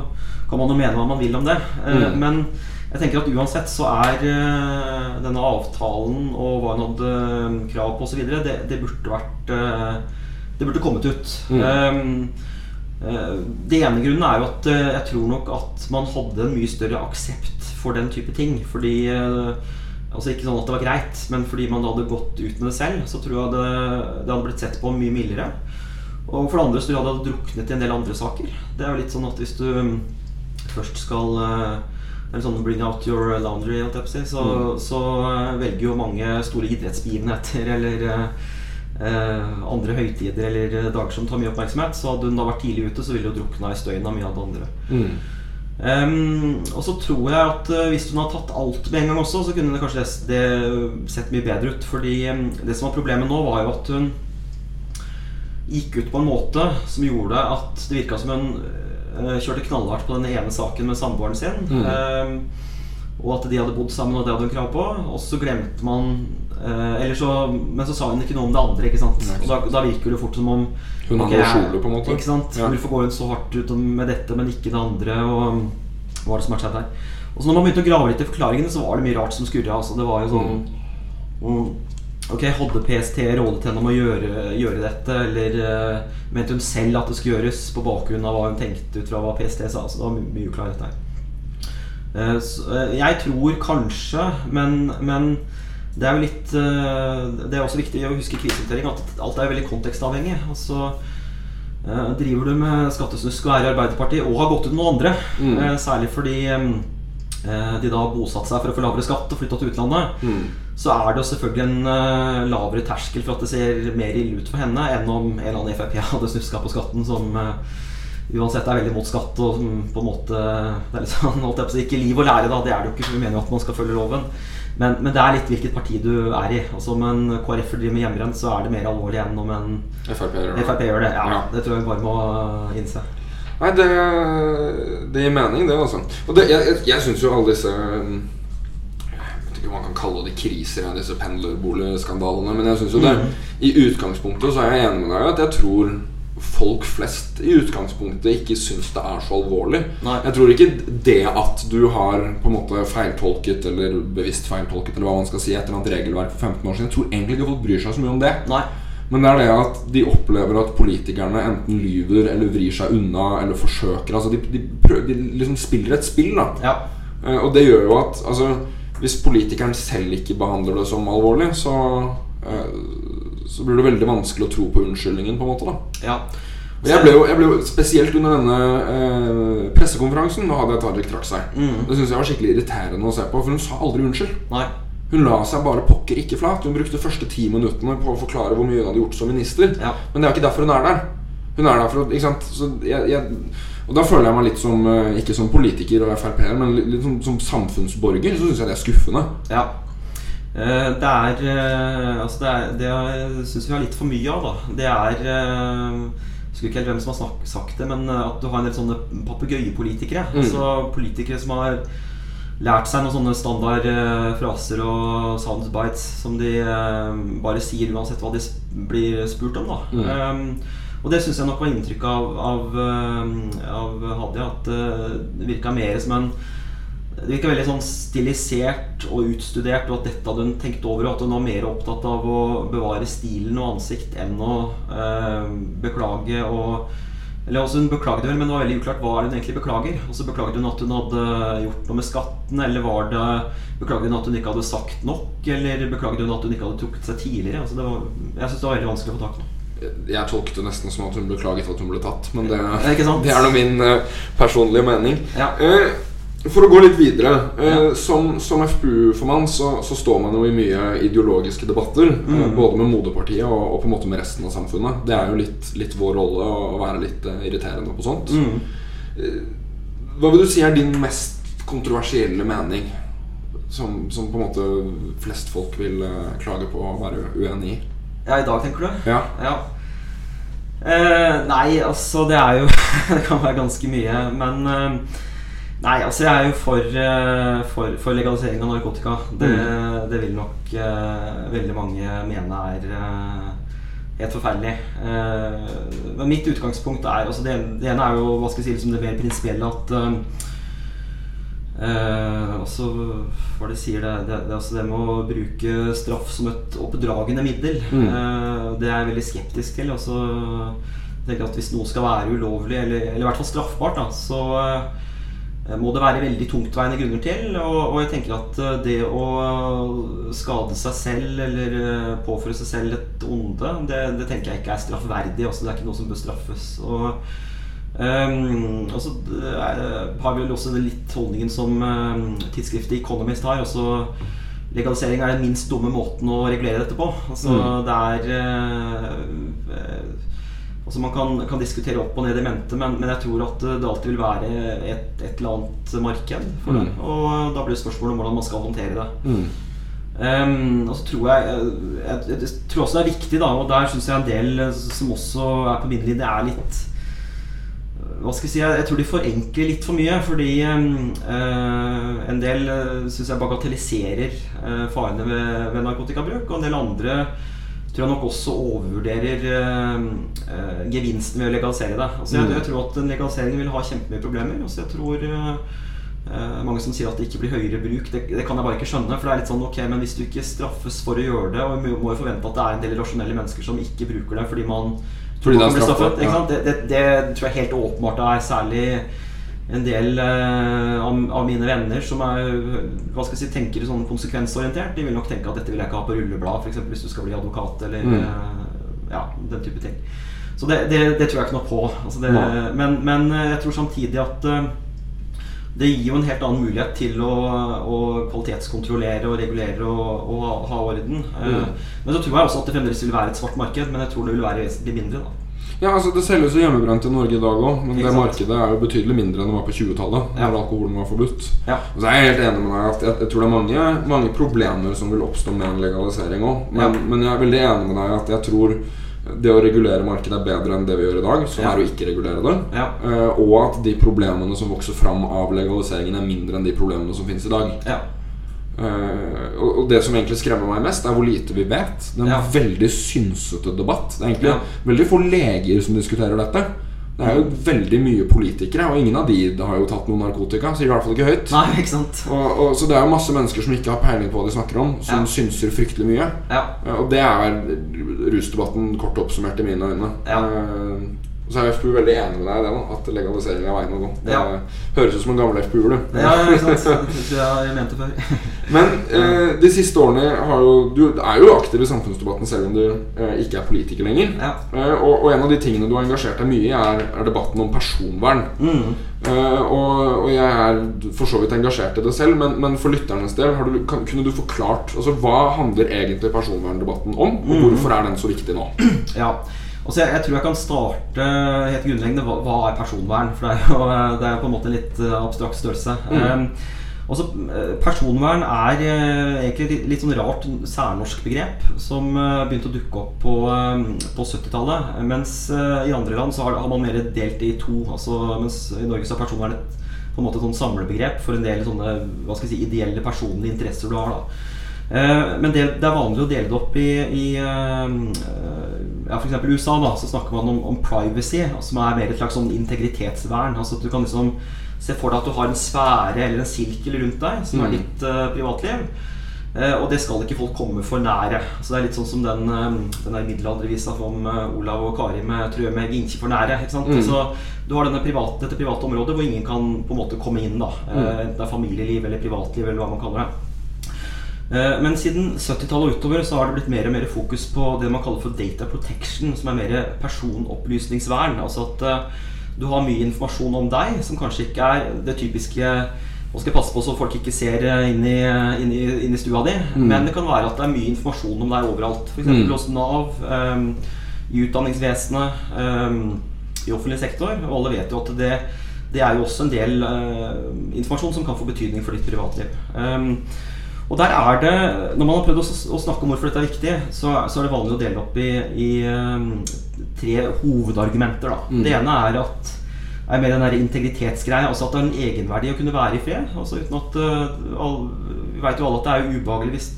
kan man jo mene hva man vil om det. Mm. Uh, men jeg tenker at uansett så er uh, denne avtalen og hva hun hadde krav på osv., det, det burde vært Det burde kommet ut. Mm. Um, det ene grunnen er jo at eh, jeg tror nok at man hadde en mye større aksept for den type ting. Fordi eh, Altså Ikke sånn at det var greit, men fordi man hadde gått ut med det selv, så tror jeg det, det hadde blitt sett på mye mildere. Og for det andre så tror jeg det hadde druknet i en del andre saker. Det er jo litt sånn at hvis du mm, først skal det er sånn bring out your laundry, så, mm. så velger jo mange store idrettsbegivenheter eller eh, andre høytider eller eh, dager som tar mye oppmerksomhet. Så hadde hun da vært tidlig ute, så ville hun drukna i støyen av mye av det andre. Mm. Um, og så tror jeg at uh, hvis hun hadde tatt alt med en gang også, så kunne det kanskje det, det sett mye bedre ut. Fordi um, det som var problemet nå, var jo at hun gikk ut på en måte som gjorde at det virka som hun uh, kjørte knallhardt på den ene saken med samboeren sin. Mm. Um, og at de hadde bodd sammen, og det hadde hun krav på. Og så glemte man eh, så, Men så sa hun ikke noe om det andre. ikke sant? Og da, da virker det fort som om Hun okay, noe skjole, på en måte. Ikke sant? Ja. Hvorfor går hun så hardt ut med dette, men ikke det andre? Og hva er det som har skjedd her? Og så når man begynte å grave litt i forklaringene, så var det mye rart som skurra. Altså, det var jo sånn mm. Ok, Hadde PST rådet henne om å gjøre, gjøre dette, eller uh, mente hun selv at det skulle gjøres på bakgrunn av hva hun tenkte ut fra hva PST sa? Altså, det var mye uklarhet der. Uh, så, uh, jeg tror kanskje, men, men det er jo litt eh, Det er også viktig å huske krisehåndtering at alt er veldig kontekstavhengig. Altså, driver du med skattesnusk og er i Arbeiderpartiet og har gått ut med noen andre, mm. særlig fordi de da har bosatt seg for å få lavere skatt og flytta til utlandet, mm. så er det jo selvfølgelig en lavere terskel for at det ser mer ille ut for henne enn om en eller annen Frp hadde snuska på skatten som uansett er veldig mot skatt og på en måte Det er litt sånn, holdt jeg på å si, ikke liv og lære, da. Det er det jo ikke, vi mener jo at man skal følge loven. Men, men, det er litt hvilket parti du er i. Altså Om en KrF driver med hjemmebrent, så er det mer alvorlig enn om en Frp gjør det. FRP gjør det. Ja, ja, Det tror jeg vi bare må innse. Nei, det, det gir mening, det, altså. Og det, jeg, jeg, jeg syns jo alle disse Jeg vet ikke om man kan kalle det kriser, disse pendlerboligskandalene, men jeg syns jo det mm. I utgangspunktet så er jeg enig med deg at jeg tror folk flest i utgangspunktet ikke syns det er så alvorlig. Nei. Jeg tror ikke det at du har på en måte feiltolket eller bevisst feiltolket Eller hva man skal si et eller annet regelverk for 15 år siden Jeg tror egentlig ikke folk bryr seg så mye om det. Nei. Men det er det at de opplever at politikerne enten lyver eller vrir seg unna eller forsøker. Altså De, de, prøver, de liksom spiller et spill. da ja. Eh, og det gjør jo at altså, hvis politikeren selv ikke behandler det som alvorlig, så uh, så blir det veldig vanskelig å tro på unnskyldningen. på en måte da ja. jeg ble, jo, jeg ble jo spesielt under denne eh, pressekonferansen. Da hadde jeg Tajik trakk seg. Mm. Det synes jeg var skikkelig irriterende å se på, for hun sa aldri unnskyld. Nei. Hun la seg bare pokker ikke flat. Hun brukte første ti minuttene på å forklare hvor mye hun hadde gjort som minister. Ja. Men det er jo ikke derfor hun er der. Hun er der for å Ikke sant? Så jeg, jeg, og da føler jeg meg litt som eh, Ikke som politiker og Frp-er, men litt som, som samfunnsborger. Så syns jeg det er skuffende. Ja. Eh, Det er eh, Altså, det, er, det syns vi har litt for mye av, da. Det er eh, Jeg husker ikke helt hvem som har snak, sagt det, men eh, at du har en del sånne papegøyepolitikere. Mm. Altså politikere som har lært seg noen sånne standard eh, fraser og soundbites som de eh, bare sier uansett hva de blir spurt om, da. Mm. Um, og det syns jeg nok var inntrykket av, av, eh, av Hadia. At eh, det virka mer som en det virker veldig sånn stilisert og utstudert, og at dette hadde hun tenkt over. Og at hun var mer opptatt av å bevare stilen og ansikt enn å eh, beklage og Eller også hun beklagde vel, men det var veldig uklart hva er hun egentlig beklager. Og så beklagde hun at hun hadde gjort noe med skatten, eller var det Beklagde hun at hun ikke hadde sagt nok, eller beklagde hun at hun ikke hadde trukket seg tidligere? Altså det var, jeg syns det var veldig vanskelig å få tak i. Jeg tolket det nesten som at hun beklaget at hun ble tatt, men det, ikke det er nå min eh, personlige mening. Ja. Eh, for å gå litt videre. Eh, Som, som FPU-formann så, så står man jo i mye ideologiske debatter. eh, Mm. både med moderpartiet og, og på en måte med resten av samfunnet. Det er jo litt, litt vår rolle å, være litt eh, irriterende på sånt. Mm. Eh, Hva vil du si er din mest kontroversielle mening? Som, som på en måte flest folk vil eh, klage på å være uenig i? Ja, i dag, tenker du? Ja. Ja. Eh, nei, altså det er jo Det kan være ganske mye. Men eh, Nei, altså jeg er jo for, eh, for, for legalisering av narkotika. Det, det vil nok uh, veldig mange mene er uh, helt forferdelig. Uh, men mitt utgangspunkt er altså det, det ene er jo hva skal jeg si, liksom det mer prinsipielle at Uh, også hva det sier det, det, det, altså det med å bruke straff som et oppdragende middel, Mm. det er jeg veldig skeptisk til. Altså, jeg tenker at Hvis noe skal være ulovlig, eller, eller i hvert fall straffbart, da, så må det være veldig tungtveiende grunner til. Og, og jeg tenker at eh, det å skade seg selv eller eh, påføre seg selv et onde, det, det tenker jeg ikke er straffverdig. Altså, det er ikke noe som bør straffes. Og Um, og så er, har vi vel også den litt holdningen som um, tidsskriftet Economist har. Også legalisering er den minst dumme måten å regulere dette på. Altså Mm. det er eh, eh, Altså Man kan, kan diskutere opp og ned i mente, men, men jeg tror at det alltid vil være et, et eller annet marked for det. Mm. Og da blir det spørsmål om hvordan man skal håndtere det. Mm. Um, og så tror jeg, jeg, jeg, jeg tror også det er viktig, da, og der syns jeg en del eh, som også er på min linje, er litt hva skal jeg si, jeg, tror de forenkler litt for mye. Fordi eh, en del uh, syns jeg bagatelliserer eh, farene ved, ved narkotikabruk. Og en del andre tror jeg nok også overvurderer eh, gevinsten ved å legalisere det. Altså, jeg, Mm. jeg tror at en legalisering vil ha kjempemye problemer. Altså, jeg tror eh, mange som sier at det ikke blir høyere bruk, det, det kan jeg bare ikke skjønne. For det er litt sånn, ok, men hvis du ikke straffes for å gjøre det, og vi må jo forvente at det er en del rasjonelle mennesker som ikke bruker det fordi man Fordi det er man blir straffet, ja. Det, det, det tror jeg helt åpenbart er særlig en del eh, av, mine venner som er, hva skal jeg si, tenker sånn konsekvensorientert. De vil nok tenke at dette vil jeg ikke ha på rulleblad, f.eks. hvis du skal bli advokat eller Mm. eh, ja, den type ting. Så det, det, det tror jeg ikke noe på. Altså det, men, men eh, jeg tror samtidig at eh, det gir jo en helt annen mulighet til å, å kvalitetskontrollere og regulere og, og ha, ha orden. Eh, Mm. Men så tror jeg også at det fremdeles vil være et svart marked, men jeg tror det vil være vesentlig mindre. da Ja, altså Det selges jo hjemmebrent i Norge i dag òg, men Ikke det sant? markedet er jo betydelig mindre enn det var på 20-tallet. Ja. Da alkoholen var forbudt. Ja. Og så er jeg helt enig med deg at jeg, jeg tror det er mange, mange problemer som vil oppstå med en legalisering òg. Men, Ja. men jeg er veldig enig med deg at jeg tror det å regulere markedet er bedre enn det vi gjør i dag, som er å ikke regulere det. Ja. Eh, og at de problemene som vokser fram av legaliseringen, er mindre enn de problemene som finnes i dag. Ja. Eh, og, det som egentlig skremmer meg mest, er hvor lite vi vet. Det er en Ja. veldig synsete debatt. Det er egentlig Ja. veldig få leger som diskuterer dette. Det er jo veldig mye politikere, og ingen av de har jo tatt noe narkotika. Sier i hvert fall ikke høyt. Nei, ikke? Og, og, så det er jo masse mennesker som ikke har peiling på hva de snakker om, som Ja. synser fryktelig mye. Ja. Eh, Og det er rusdebatten kort oppsummert i mine øyne. Eh, så er FPU veldig enig med deg i det, da, at legalisering er veien å gå. Det Ja. høres ut som en gammel FPU-er, du. Ja, ikke sant? Det tror jeg jeg mente før. Men eh, de siste årene har jo Du er jo aktiv i samfunnsdebatten selv om du eh, ikke er politiker lenger. Ja. Eh, og, og en av de tingene du har engasjert deg mye i, er, er debatten om personvern. Mm. Eh, og, og jeg er for så vidt engasjert i det selv, men, men for lytternes del, har du, kan, kunne du forklart altså, hva handler egentlig personverndebatten om? Og Mm. hvorfor er den så viktig nå? Ja. Altså jeg, jeg tror jeg kan starte helt grunnleggende. Hva, hva er personvern? For det er jo det er på en måte en litt eh, abstrakt størrelse. Um, også, eh, personvern er eh, egentlig litt, litt sånn rart særnorsk begrep som eh, begynte å dukke opp på, på 70-tallet. Mens i andre land så har, man mer delt i to. Altså, mens i Norge så er personvern et på en måte et sånn samlebegrep for en del sånne hva skal jeg si, ideelle personlige interesser du har. da Men det, det er vanlig å dele det opp i, i ja, eksempel USA. da Så snakker man om, om privacy, som er mer et slags sånn integritetsvern. Altså at Du kan liksom se for deg at du har en sfære eller en sirkel rundt deg, som er Mm. ditt uh, privatliv. Uh, og det skal ikke folk komme for nære. Så Det er litt sånn som den, uh, den der middelaldervisa om Olav og Kari med 'Trø med ikke for nære'. Mm. Så Du har denne private, dette private området hvor ingen kan på en måte komme inn. da Mm. Enten det er familieliv eller privatliv, eller hva man kaller det. Men siden 70-tallet og utover så har det blitt mer og mer fokus på det man kaller for data protection, som er mer personopplysningsvern. Altså at du har mye informasjon om deg som kanskje ikke er det typiske Nå skal jeg passe på så folk ikke ser eh, inn i, inn i, inn i stua di. Men det kan være at det er mye informasjon om deg overalt. F.eks. Mm. hos Nav, um, i utdanningsvesenet, um, i offentlig sektor. Og alle vet jo at det, det er jo også en del uh, informasjon som kan få betydning for ditt privatliv. Um, og der er det, Når man har prøvd å, snakke om hvorfor dette er viktig, så, så er det vanlig å dele opp i, i um, tre hovedargumenter. Da. Mm. Det ene er at er mer den der integritetsgreia. Altså at det er en egenverdi å kunne være i fred. Altså uten at uh, all, Vi vet jo alle at det er ubehagelig hvis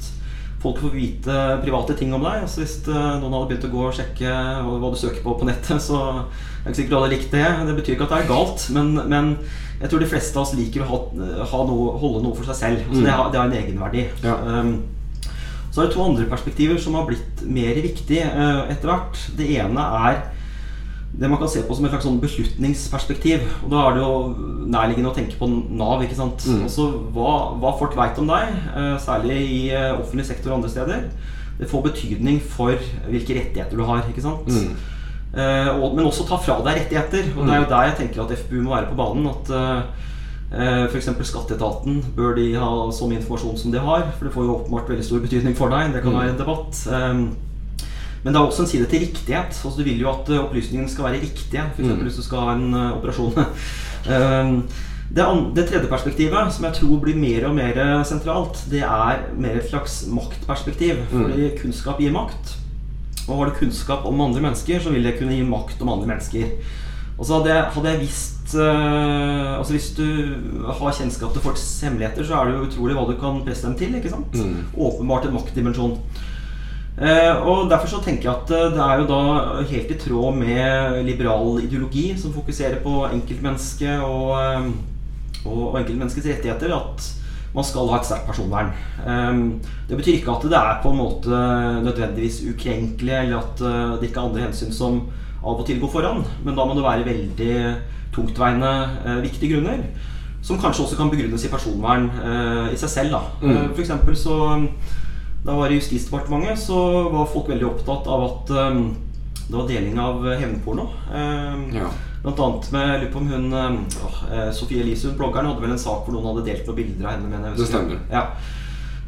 folk får vite private ting om deg. Altså Hvis uh, noen hadde begynt å gå og sjekke hva, hva du søker på på nettet, så er det ikke sikkert du hadde likt det. Det betyr ikke at det er galt, men, men jeg tror de fleste av oss liker å ha, ha noe, holde noe for seg selv. Altså det, har, det har en egenverdi. Ja. Um, så er det to andre perspektiver som har blitt mer viktig uh, etter hvert. Det ene er det man kan se på som et slags sånn beslutningsperspektiv. Og Da er det jo nærliggende å tenke på Nav. ikke sant? Mm. Altså hva, hva folk veit om deg, uh, særlig i uh, offentlig sektor og andre steder, det får betydning for hvilke rettigheter du har. ikke sant? Mm. Eh, og, men også ta fra deg rettigheter. Og det er jo der jeg tenker at FPU må være på banen. At uh, f.eks. Skatteetaten bør de ha så mye informasjon som de har. For det får jo åpenbart veldig stor betydning for deg. Det kan Mm. være en debatt. Um, men det er også en side til riktighet. Altså, du vil jo at eh, opplysningene skal være riktige. F.eks. Mm. hvis du skal ha en eh, operasjon. um, det, det tredje perspektivet, som jeg tror blir mer og mer sentralt, det er mer et slags maktperspektiv. Mm. Fordi kunnskap gir makt. Og har du kunnskap om andre mennesker, så vil det kunne gi makt om andre mennesker. Og så hadde jeg, hadde jeg visst uh, Altså Hvis du har kjennskap til folks hemmeligheter, så er det jo utrolig hva du kan presse dem til. ikke sant? Mm. Åpenbart en maktdimensjon. Uh, og Derfor så tenker jeg at eh, det er jo da helt i tråd med liberal ideologi som fokuserer på enkeltmennesket og, og, og enkeltmenneskets rettigheter, at man skal ha et sterkt personvern. Eh, det betyr ikke at det er på en måte nødvendigvis ukrenkelig, eller at eh, det ikke er andre hensyn som av og til går foran, men da må det være veldig tungtveiende eh, viktige grunner. Som kanskje også kan begrunnes i personvern eh, i seg selv. da. Mm. For så da jeg var i Justisdepartementet, så var folk veldig opptatt av at um, det var deling av hevnporno. Um, Ja. Blant annet med jeg lurer på om hun øh, Sofie Elise, hun bloggeren, hadde vel en sak hvor noen hadde delt noen bilder av henne. Mener jeg, Det stemmer. Ja.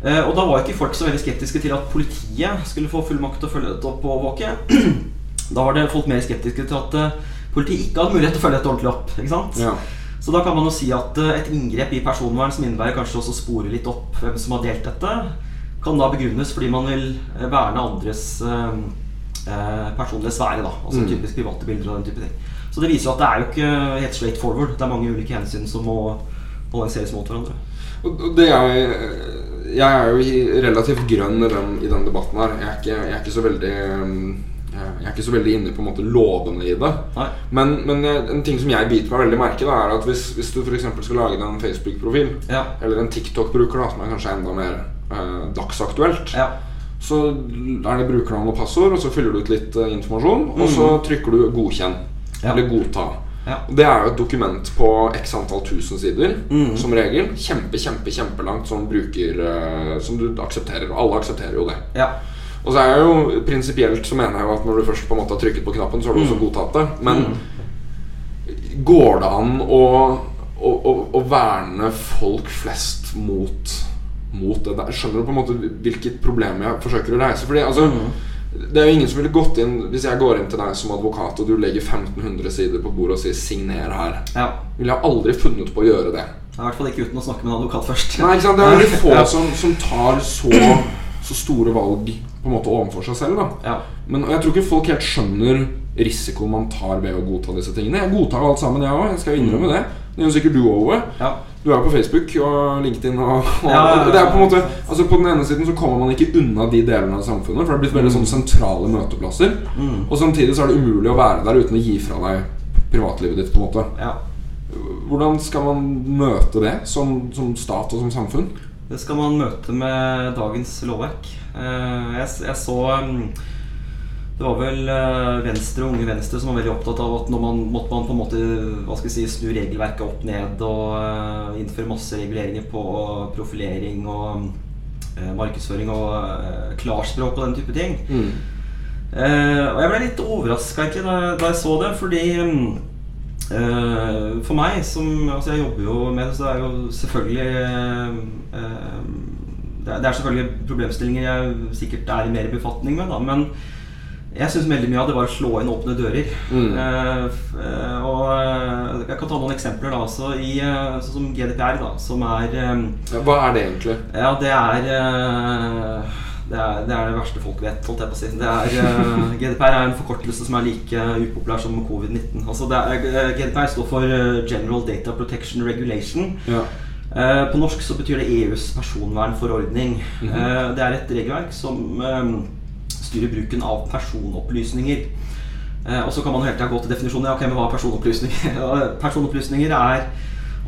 Eh, og da var ikke folk så veldig skeptiske til at politiet skulle få full makt til å følge dette opp og overvåke. da var det folk mer skeptiske til at eh, politiet ikke hadde mulighet til å følge dette ordentlig opp. ikke sant? Ja. Så da kan man jo si at et inngrep i personvern som innebærer kanskje også å spore litt opp hvem som har delt dette, kan da begrunnes fordi man vil verne andres eh, personlige sfære. da Altså Mm. typisk private bilder og den type ting. Så det viser jo at det er jo ikke helt straight forward. Det er mange ulike hensyn som må balanseres mot hverandre. Det jeg Jeg er jo relativt grønn i den, i den debatten her. Jeg er ikke, jeg er ikke så veldig um, jeg er ikke så veldig inne på en måte lovene i det. Nei. Men, men jeg- en ting som jeg biter meg veldig merke da, er at hvis, hvis du f.eks. skal lage deg en Facebook-profil, Ja. eller en TikTok-bruker, da som er kanskje enda mer eh, dagsaktuelt, Ja. så er det brukernavn og passord, og så fyller du ut litt eh, informasjon, og så trykker du 'godkjenn' Ja. eller 'godta'. Ja. Det er jo et dokument på x antall tusen sider, Mm. som regel. Kjempe, kjempe, kjempelangt som bruker eh, Som du aksepterer. Og alle aksepterer jo det. Ja. Og så er jeg jo prinsipielt så mener jeg jo at når du først på en måte har trykket på knappen, så har du også godtatt det. Men går det an å, å, å, å verne folk flest mot, mot det der? Skjønner du på en måte hvilket problem jeg forsøker å reise? Fordi altså Det er jo ingen som ville gått inn Hvis jeg går inn til deg som advokat, og du legger 1500 sider på bordet og sier 'signer her', ja. ville jeg aldri funnet på å gjøre det. I hvert fall ikke uten å snakke med en advokat først. Nei, ikke sant? Det er veldig få Ja. som, som tar så, så store valg på en måte overfor seg selv. da Ja. Men jeg tror ikke folk helt skjønner risikoen man tar ved å godta disse tingene. Jeg godtar alt sammen, jeg òg. Jeg skal innrømme det. Det gjør sikkert du òg, Ja. Du er på Facebook og LinkedIn og, og Ja, ja, ja. Det er på en måte Altså På den ene siden så kommer man ikke unna de delene av samfunnet, for det er blitt veldig sånn sentrale møteplasser. Mm. Og samtidig så er det umulig å være der uten å gi fra deg privatlivet ditt. på en måte ja. Hvordan skal man møte det som, som stat og som samfunn? Det skal man møte med dagens lovverk. Eh, Jeg, jeg så mm, Det var vel eh, Venstre og Unge Venstre som var veldig opptatt av at når man, måtte man på en måte hva skal si, snu regelverket opp ned og eh, innføre masse reguleringer på profilering og eh, markedsføring og klarspråk og den type ting. Eh, og jeg ble litt overraska da, da jeg så det, fordi mm, eh, For meg som Altså, jeg jobber jo med det, så det er jo selvfølgelig eh, det, er, det er selvfølgelig problemstillinger jeg sikkert er i mer befatning med, da, men jeg syns veldig mye av det var å slå inn åpne dører. Mm. Uh, og eh, Jeg kan ta noen eksempler. da så i, Sånn som GDPR, da som er um, Ja, Hva er det egentlig? ja, det er, uh, det er Det er det verste folk vet, holdt jeg på å si. Det er, uh, GDPR er en forkortelse som er like upopulær som covid-19. Altså det GDPR står for General Data Protection Regulation. Ja. På norsk så betyr det EUs personvernforordning. Eh, Det er et regelverk som styrer bruken av personopplysninger. Eh, Og så kan man hele tida gå til definisjonen. Ja, ok, men hva er personopplysninger? Personopplysninger er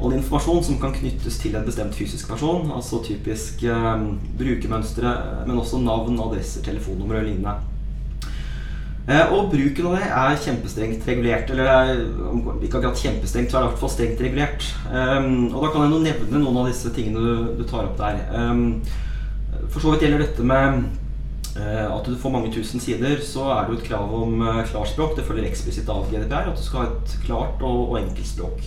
all informasjon som kan knyttes til en bestemt fysisk person. Altså typisk eh, brukermønstre, men også navn, adresser, telefonnummer og lignende. Eh, og bruken av det er kjempestrengt regulert. Eller er ikke akkurat kjempestrengt, så er det i hvert fall strengt regulert. Um, og da kan jeg nå nevne noen av disse tingene du, du tar opp der. Um, for så vidt gjelder dette med at du får mange tusen sider, så er det jo et krav om eh, klarspråk. Det følger eksplisitt av GDPR at du skal ha et klart og, og enkelt språk.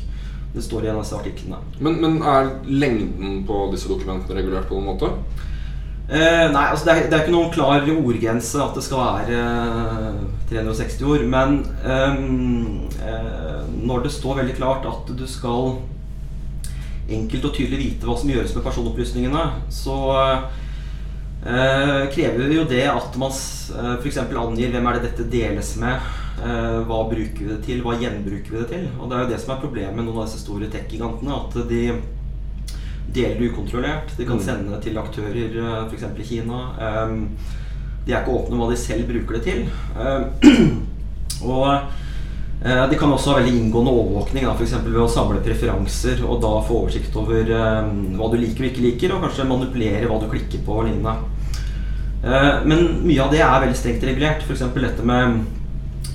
Det står i en av disse artiklene. Men, men er lengden på disse dokumentene regulert på noen måte? Eh, nei, altså det er, det er ikke noen klar ordgrense at det skal være eh, 360 ord. Men ehm, eh, når det står veldig klart at du skal enkelt og tydelig vite hva som gjøres med personopplysningene, så eh, krever jo det at man uh, eh, f.eks. angir hvem er det dette deles med. eh, hva bruker vi det til? Hva gjenbruker vi det til? Og det er jo det som er problemet med noen av disse store tech-gigantene. At de deler det ukontrollert. De kan sende sende til aktører f.eks. i Kina. De er ikke åpne om hva de selv bruker det til. Og eh, de kan også ha veldig inngående overvåkning, f.eks. ved å samle preferanser og da få oversikt over um, hva du liker og ikke liker, og kanskje manipulere hva du klikker på og lignende. Eh, Men mye av det er veldig strengt regulert. F.eks. dette med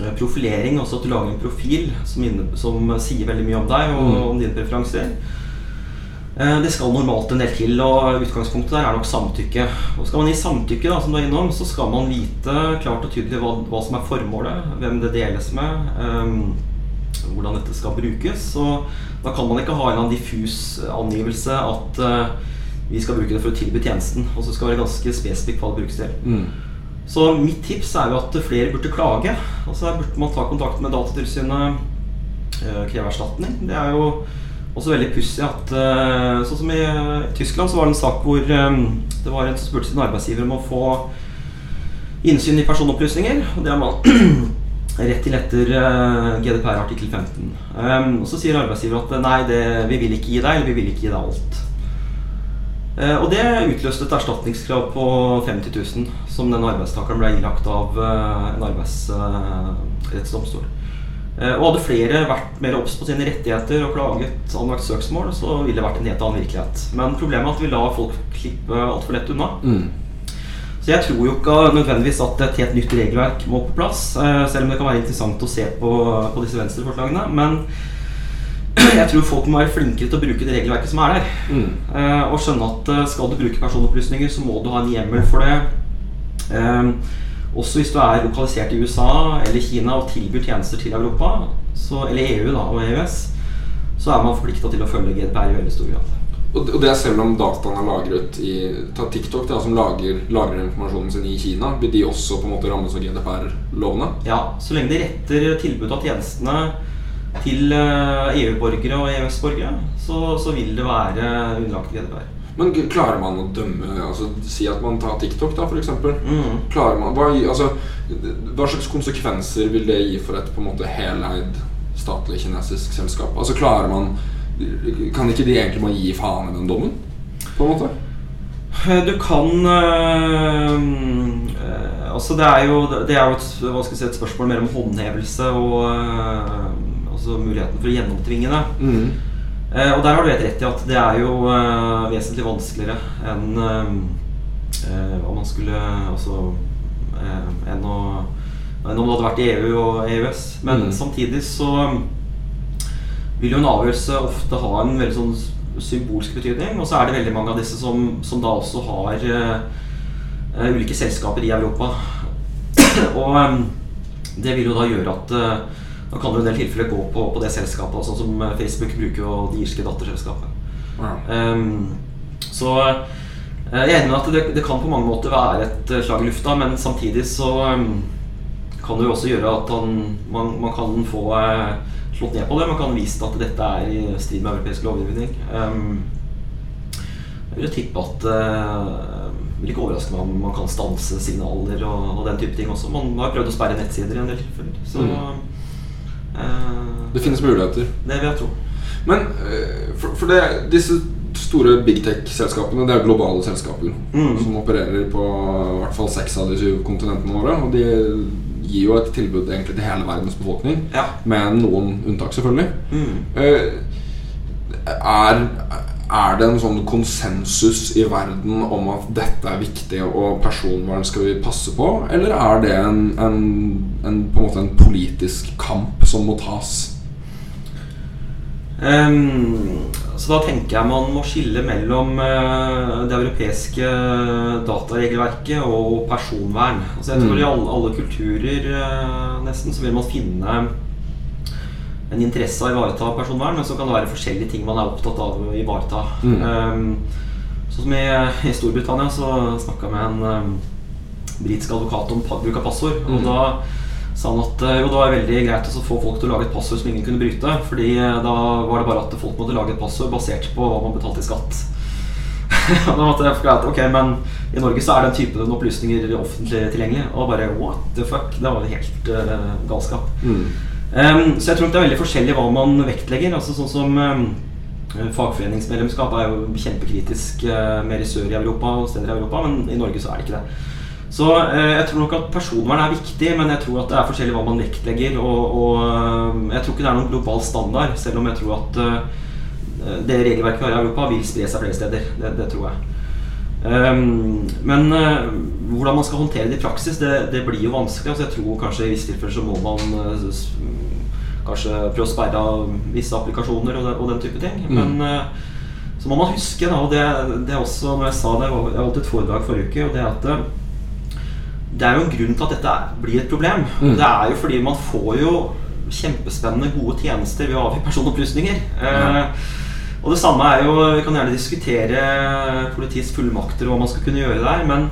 eh, profilering, også at du lager en profil som, inne, som sier veldig mye om deg og Mm. om dine preferanser. Eh, Det skal normalt en del til, og utgangspunktet der er nok samtykke. Og skal man gi samtykke, da, som du er innom, så skal man vite klart og tydelig hva, hva som er formålet, hvem det deles med, um, hvordan dette skal brukes. Og da kan man ikke ha en diffus angivelse at eh, vi skal bruke det for å tilby tjenesten. Og så skal det være ganske spesifikt hva det brukes til. Så mitt tips er jo at flere burde klage. Altså her burde man ta kontakt med Datatilsynet, øh, kreve erstatning. Det er jo også veldig pussig at øh, Sånn som i Tyskland så var det en sak hvor øh, det var en som spurte sin arbeidsgiver om å få innsyn i personopplysninger. Og det har man rett til etter GDPR artikkel 15. Um, og så sier arbeidsgiver at nei, det, vi vil ikke gi deg, eller vi vil ikke gi deg alt. Eh, Og det utløste et erstatningskrav på 50 000 som den arbeidstakeren ble ilagt av eh, en arbeidsrettsdomstol. Eh, Og hadde flere vært mer obs på sine rettigheter og klaget anlagt søksmål, så ville det vært en helt annen virkelighet. Men problemet er at vi lar folk klippe altfor lett unna. Så Så jeg tror jo ikke nødvendigvis at et helt nytt regelverk må på plass. Selv om det kan være interessant å se på, på disse venstreforslagene. Men jeg tror folk må være flinkere til å bruke det regelverket som er der. Eh, Og skjønne at eh, skal du bruke personopplysninger, så må du ha en hjemmel for det. Eh, Også hvis du er lokalisert i USA eller Kina og tilbyr tjenester til Europa, så, eller EU da, og EØS, så er man forplikta til å følge GDPR i veldig stor grad. Og det er selv om dataen er lagret i Ta TikTok, da, som lager, lagrer informasjonen sin i Kina. Vil de også på en måte rammes av GDPR-lovene? Ja, så lenge de retter tilbudet av tjenestene til eh, EU-borgere og EØS-borgere, så, så vil det være underlagt GDPR. Men klarer man å dømme altså, Si at man tar TikTok, da, f.eks. Mm. Klarer man, hva, altså, hva slags konsekvenser vil det gi for et på en måte heleid statlig kinesisk selskap? Altså klarer man Kan ikke de egentlig bare gi faen i den dommen? På en måte? Eh, Du kan øh, øh, Altså det er jo Det er jo et, si, et spørsmål mer om håndhevelse og øh, altså muligheten for å gjennomtvinge det. Eh, og der har du helt rett i at det er jo eh, vesentlig vanskeligere enn øh, hva man skulle Altså øh, enn, å, enn om det hadde vært i EU og EØS. Men Mm. samtidig så vil jo en avgjørelse ofte ha en veldig sånn symbolsk betydning. Og så er det veldig mange av disse som, som da også har eh, eh, ulike selskaper i Europa. og eh, det vil jo da gjøre at eh, da kan du i en del tilfeller gå på, på det selskapet, sånn som eh, Facebook bruker jo det irske datterselskapet. Ja. Um, så eh, jeg er enig med at det, det kan på mange måter være et eh, slag i lufta, men samtidig så um, kan det jo også gjøre at han, man, man kan få uh, slått ned på det. Man kan vise at dette er i strid med europeisk lovgivning. Um, jeg vil tippe at uh, vil ikke overraske meg om man kan stanse signaler og, og den type ting også. Man har prøvd å sperre nettsider i en del tilfeller. Eh, Det finnes muligheter. det vil jeg tro. Men øh, for, for det, disse store big tech-selskapene Det er globale selskaper Mm. som opererer på i hvert fall seks av de syv kontinentene våre. Og de gir jo et tilbud egentlig til hele verdens befolkning, Ja. med noen unntak, selvfølgelig. Mm. Eh, er, er det en sånn konsensus i verden om at dette er viktig og personvern skal vi passe på, eller er det en, en, en, på en, måte en politisk kamp som må tas? Um, så da tenker jeg man må skille mellom uh, det europeiske dataregelverket og personvern. Altså jeg tror Mm. i alle, alle kulturer uh, nesten så vil man finne en interesse av å ivareta personvern, men så kan det være forskjellige ting man er opptatt av å ivareta. Mm. Um, sånn som i, i Storbritannia så snakka jeg med en um, britisk advokat om bruk av passord. Og Mm. da sa han at eh, jo, det var veldig greit å få folk til å lage et passord som ingen kunne bryte. Fordi eh, da var det bare at folk måtte lage et passord basert på hva man betalte i skatt. Da måtte jeg forklare ok, men i Norge så er den typen opplysninger offentlig tilgjengelig. Og bare what the fuck? Det var helt uh, galskap. Ehm, så jeg tror det er veldig forskjellig hva man vektlegger. Altså sånn som um, Fagforeningsmedlemskap er jo kjempekritisk uh, mer i sør i Europa og steder i Europa, men i Norge så er det ikke det. Så eh, jeg tror nok at personvern er viktig, men jeg tror at det er forskjellig hva man vektlegger. Og, og eh, jeg tror ikke det er noen global standard, selv om jeg tror at eh, det regelverket vi har i Europa, vil spre seg flere steder. Det, det tror jeg. Ehm, men eh, hvordan man skal håndtere det i praksis, det, det blir jo vanskelig. Altså, jeg tror kanskje i visse tilfeller så må man eh, kanskje prøve å sperre av visse applikasjoner og, den- og den type ting. Mm. Men eh, så må man huske, da, og det, det er også når jeg sa det Jeg holdt et foredrag forrige uke, og det er at det er jo en grunn til at dette blir et problem. Mm. Det er jo fordi man får jo kjempespennende, gode tjenester ved å avgi personopplysninger. Eh, og det samme er jo Vi kan gjerne diskutere politiets fullmakter og hva man skal kunne gjøre der, men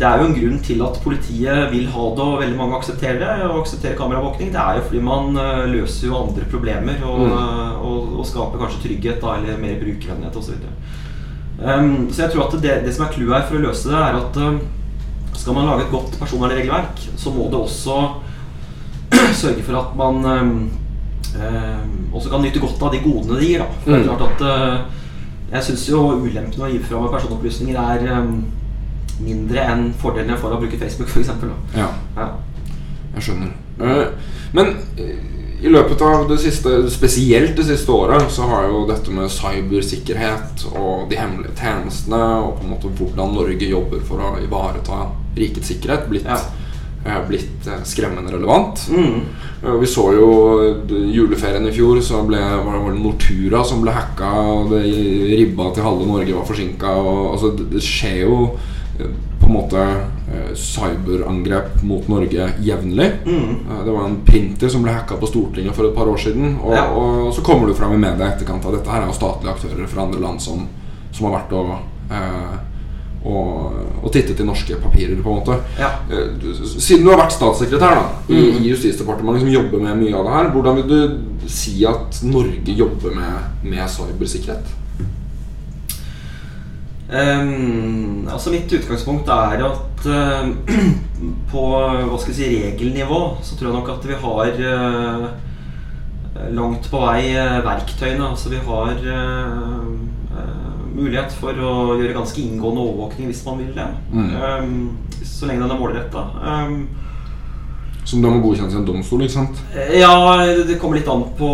det er jo en grunn til at politiet vil ha det, og veldig mange aksepterer det. Og aksepterer kameravåkning. Det er jo fordi man eh, løser jo andre problemer og, Mm. eh, og, og skaper kanskje trygghet da, eller mer brukervennlighet osv. Um, så jeg tror at det, det som er clouet her for å løse det, er at um, skal man lage et godt personvernregelverk, så må det også sørge for at man um, um, også kan nyte godt av de godene det gir. Da. For det er Mm. klart at eh, Jeg syns jo ulempen å gi fra meg personopplysninger er eh, mindre enn fordelen jeg får av å bruke Facebook, f.eks. Ja. Ja. Jeg skjønner. Eh, men eh, I løpet av det siste, spesielt det siste året, så har jo dette med cybersikkerhet og de hemmelige tjenestene og på en måte hvordan Norge jobber for å ivareta rikets sikkerhet, blitt, Ja. Eh, blitt eh, skremmende relevant. Mm. Eh, Vi så jo juleferien i fjor, så ble, var det Nortura som ble hacka, og det ribba til halve Norge var forsinka. Altså, det, det skjer jo på en måte cyberangrep mot Norge jevnlig. Mm. Det var en printer som ble hacka på Stortinget for et par år siden. Og, Ja. og så kommer du fram i media i etterkant av dette her er jo statlige aktører fra andre land som, som har vært og, eh, og, og tittet i norske papirer, på en måte. Ja. Eh, Siden du har vært statssekretær da, i, Mm. i Justisdepartementet, som jobber med mye av det her, hvordan vil du si at Norge jobber med, med cybersikkerhet? Um, altså Mitt utgangspunkt er at uh, på hva skal jeg si, regelnivå så tror jeg nok at vi har uh, langt på vei uh, verktøyene. Altså vi har mulighet for å gjøre ganske inngående overvåkning hvis man vil det. Mm. Um, så lenge den er målretta. Um, Som da må godkjennes i en domstol, ikke sant? ja, det kommer litt an på,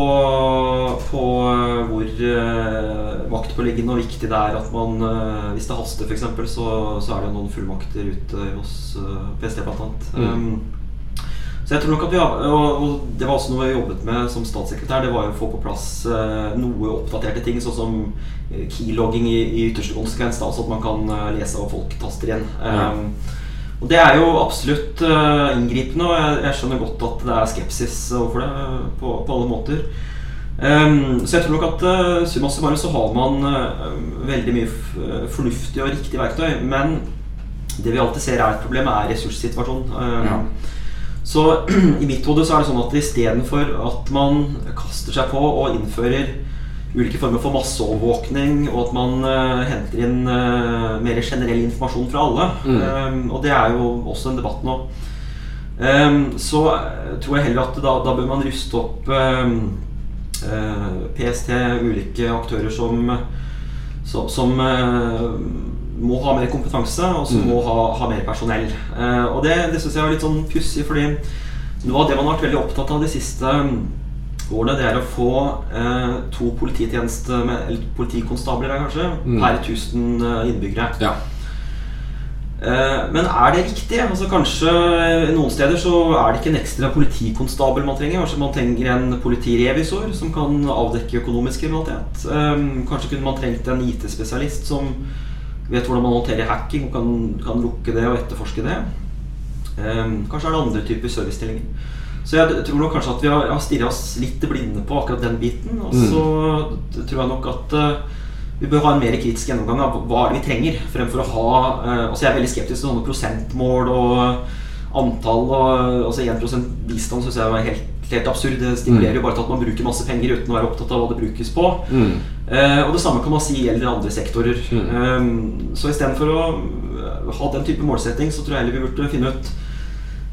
på eh, hvor uh, maktpåliggende og viktig det er at man uh, Hvis det haster, f.eks., så, så er det noen fullmakter ute hos uh, PST, blant annet. Mm. Um, så jeg tror nok at vi har, og, Det var også noe vi jobbet med som statssekretær. Det var jo å få på plass eh, noe oppdaterte ting, sånn som eh, keylogging i, i ytterste konsekvens. Altså at man kan eh, lese hva folk taster inn. Ja. Um, og Det er jo absolutt inngripende, og jeg, jeg skjønner godt at det er skepsis overfor det på, på alle måter. Um, så jeg tror nok at uh, summa summarum så har man uh, veldig mye fornuftig og riktig verktøy. Men det vi alltid ser er et problem, er ressurssituasjonen. Uh, Ja. Så i mitt hode så er det sånn at istedenfor at man kaster seg på og innfører ulike former for masseovervåkning, og at man uh, henter inn uh, mer generell informasjon fra alle, Mm. um, og det er jo også en debatt nå, um, så eh, tror jeg heller at da, da bør man ruste opp um, uh, PST, ulike aktører som, som, som må ha mer kompetanse, og som Mm. må ha, ha mer personell. Eh, og det, det syns jeg er litt sånn pussig, fordi noe av det man har vært veldig opptatt av de siste mm, årene, det er å få eh, to polititjeneste med, eller politikonstabler kanskje, Mm. per 1000 eh, innbyggere. Ja. Eh, Men er det riktig? Altså Kanskje eh, Noen steder så er det ikke en ekstra politikonstabel man trenger. Kanskje man trenger en politirevisor som kan avdekke økonomisk kriminalitet. Kanskje kunne man trengt en IT-spesialist som vet hvordan man håndterer hacking og kan, kan lukke det og etterforske det. Um, Kanskje er det andre typer servicestillinger. Så jeg tror nok kanskje at vi har, har stirra oss litt blinde på akkurat den biten. Og så tror jeg nok at uh, vi bør ha en mer kritisk gjennomgang av hva vi trenger, fremfor å ha uh, Altså Jeg er veldig skeptisk til sånne prosentmål og antall. Og, altså 1% bistand syns jeg var helt, helt absurd. Det stimulerer jo bare til at man bruker masse penger uten å være opptatt av hva det brukes på. Mm. Eh, og det samme kan man si gjelder andre sektorer. Mm. Eh, så istedenfor å eh, ha den type målsetting, så tror jeg heller vi burde finne ut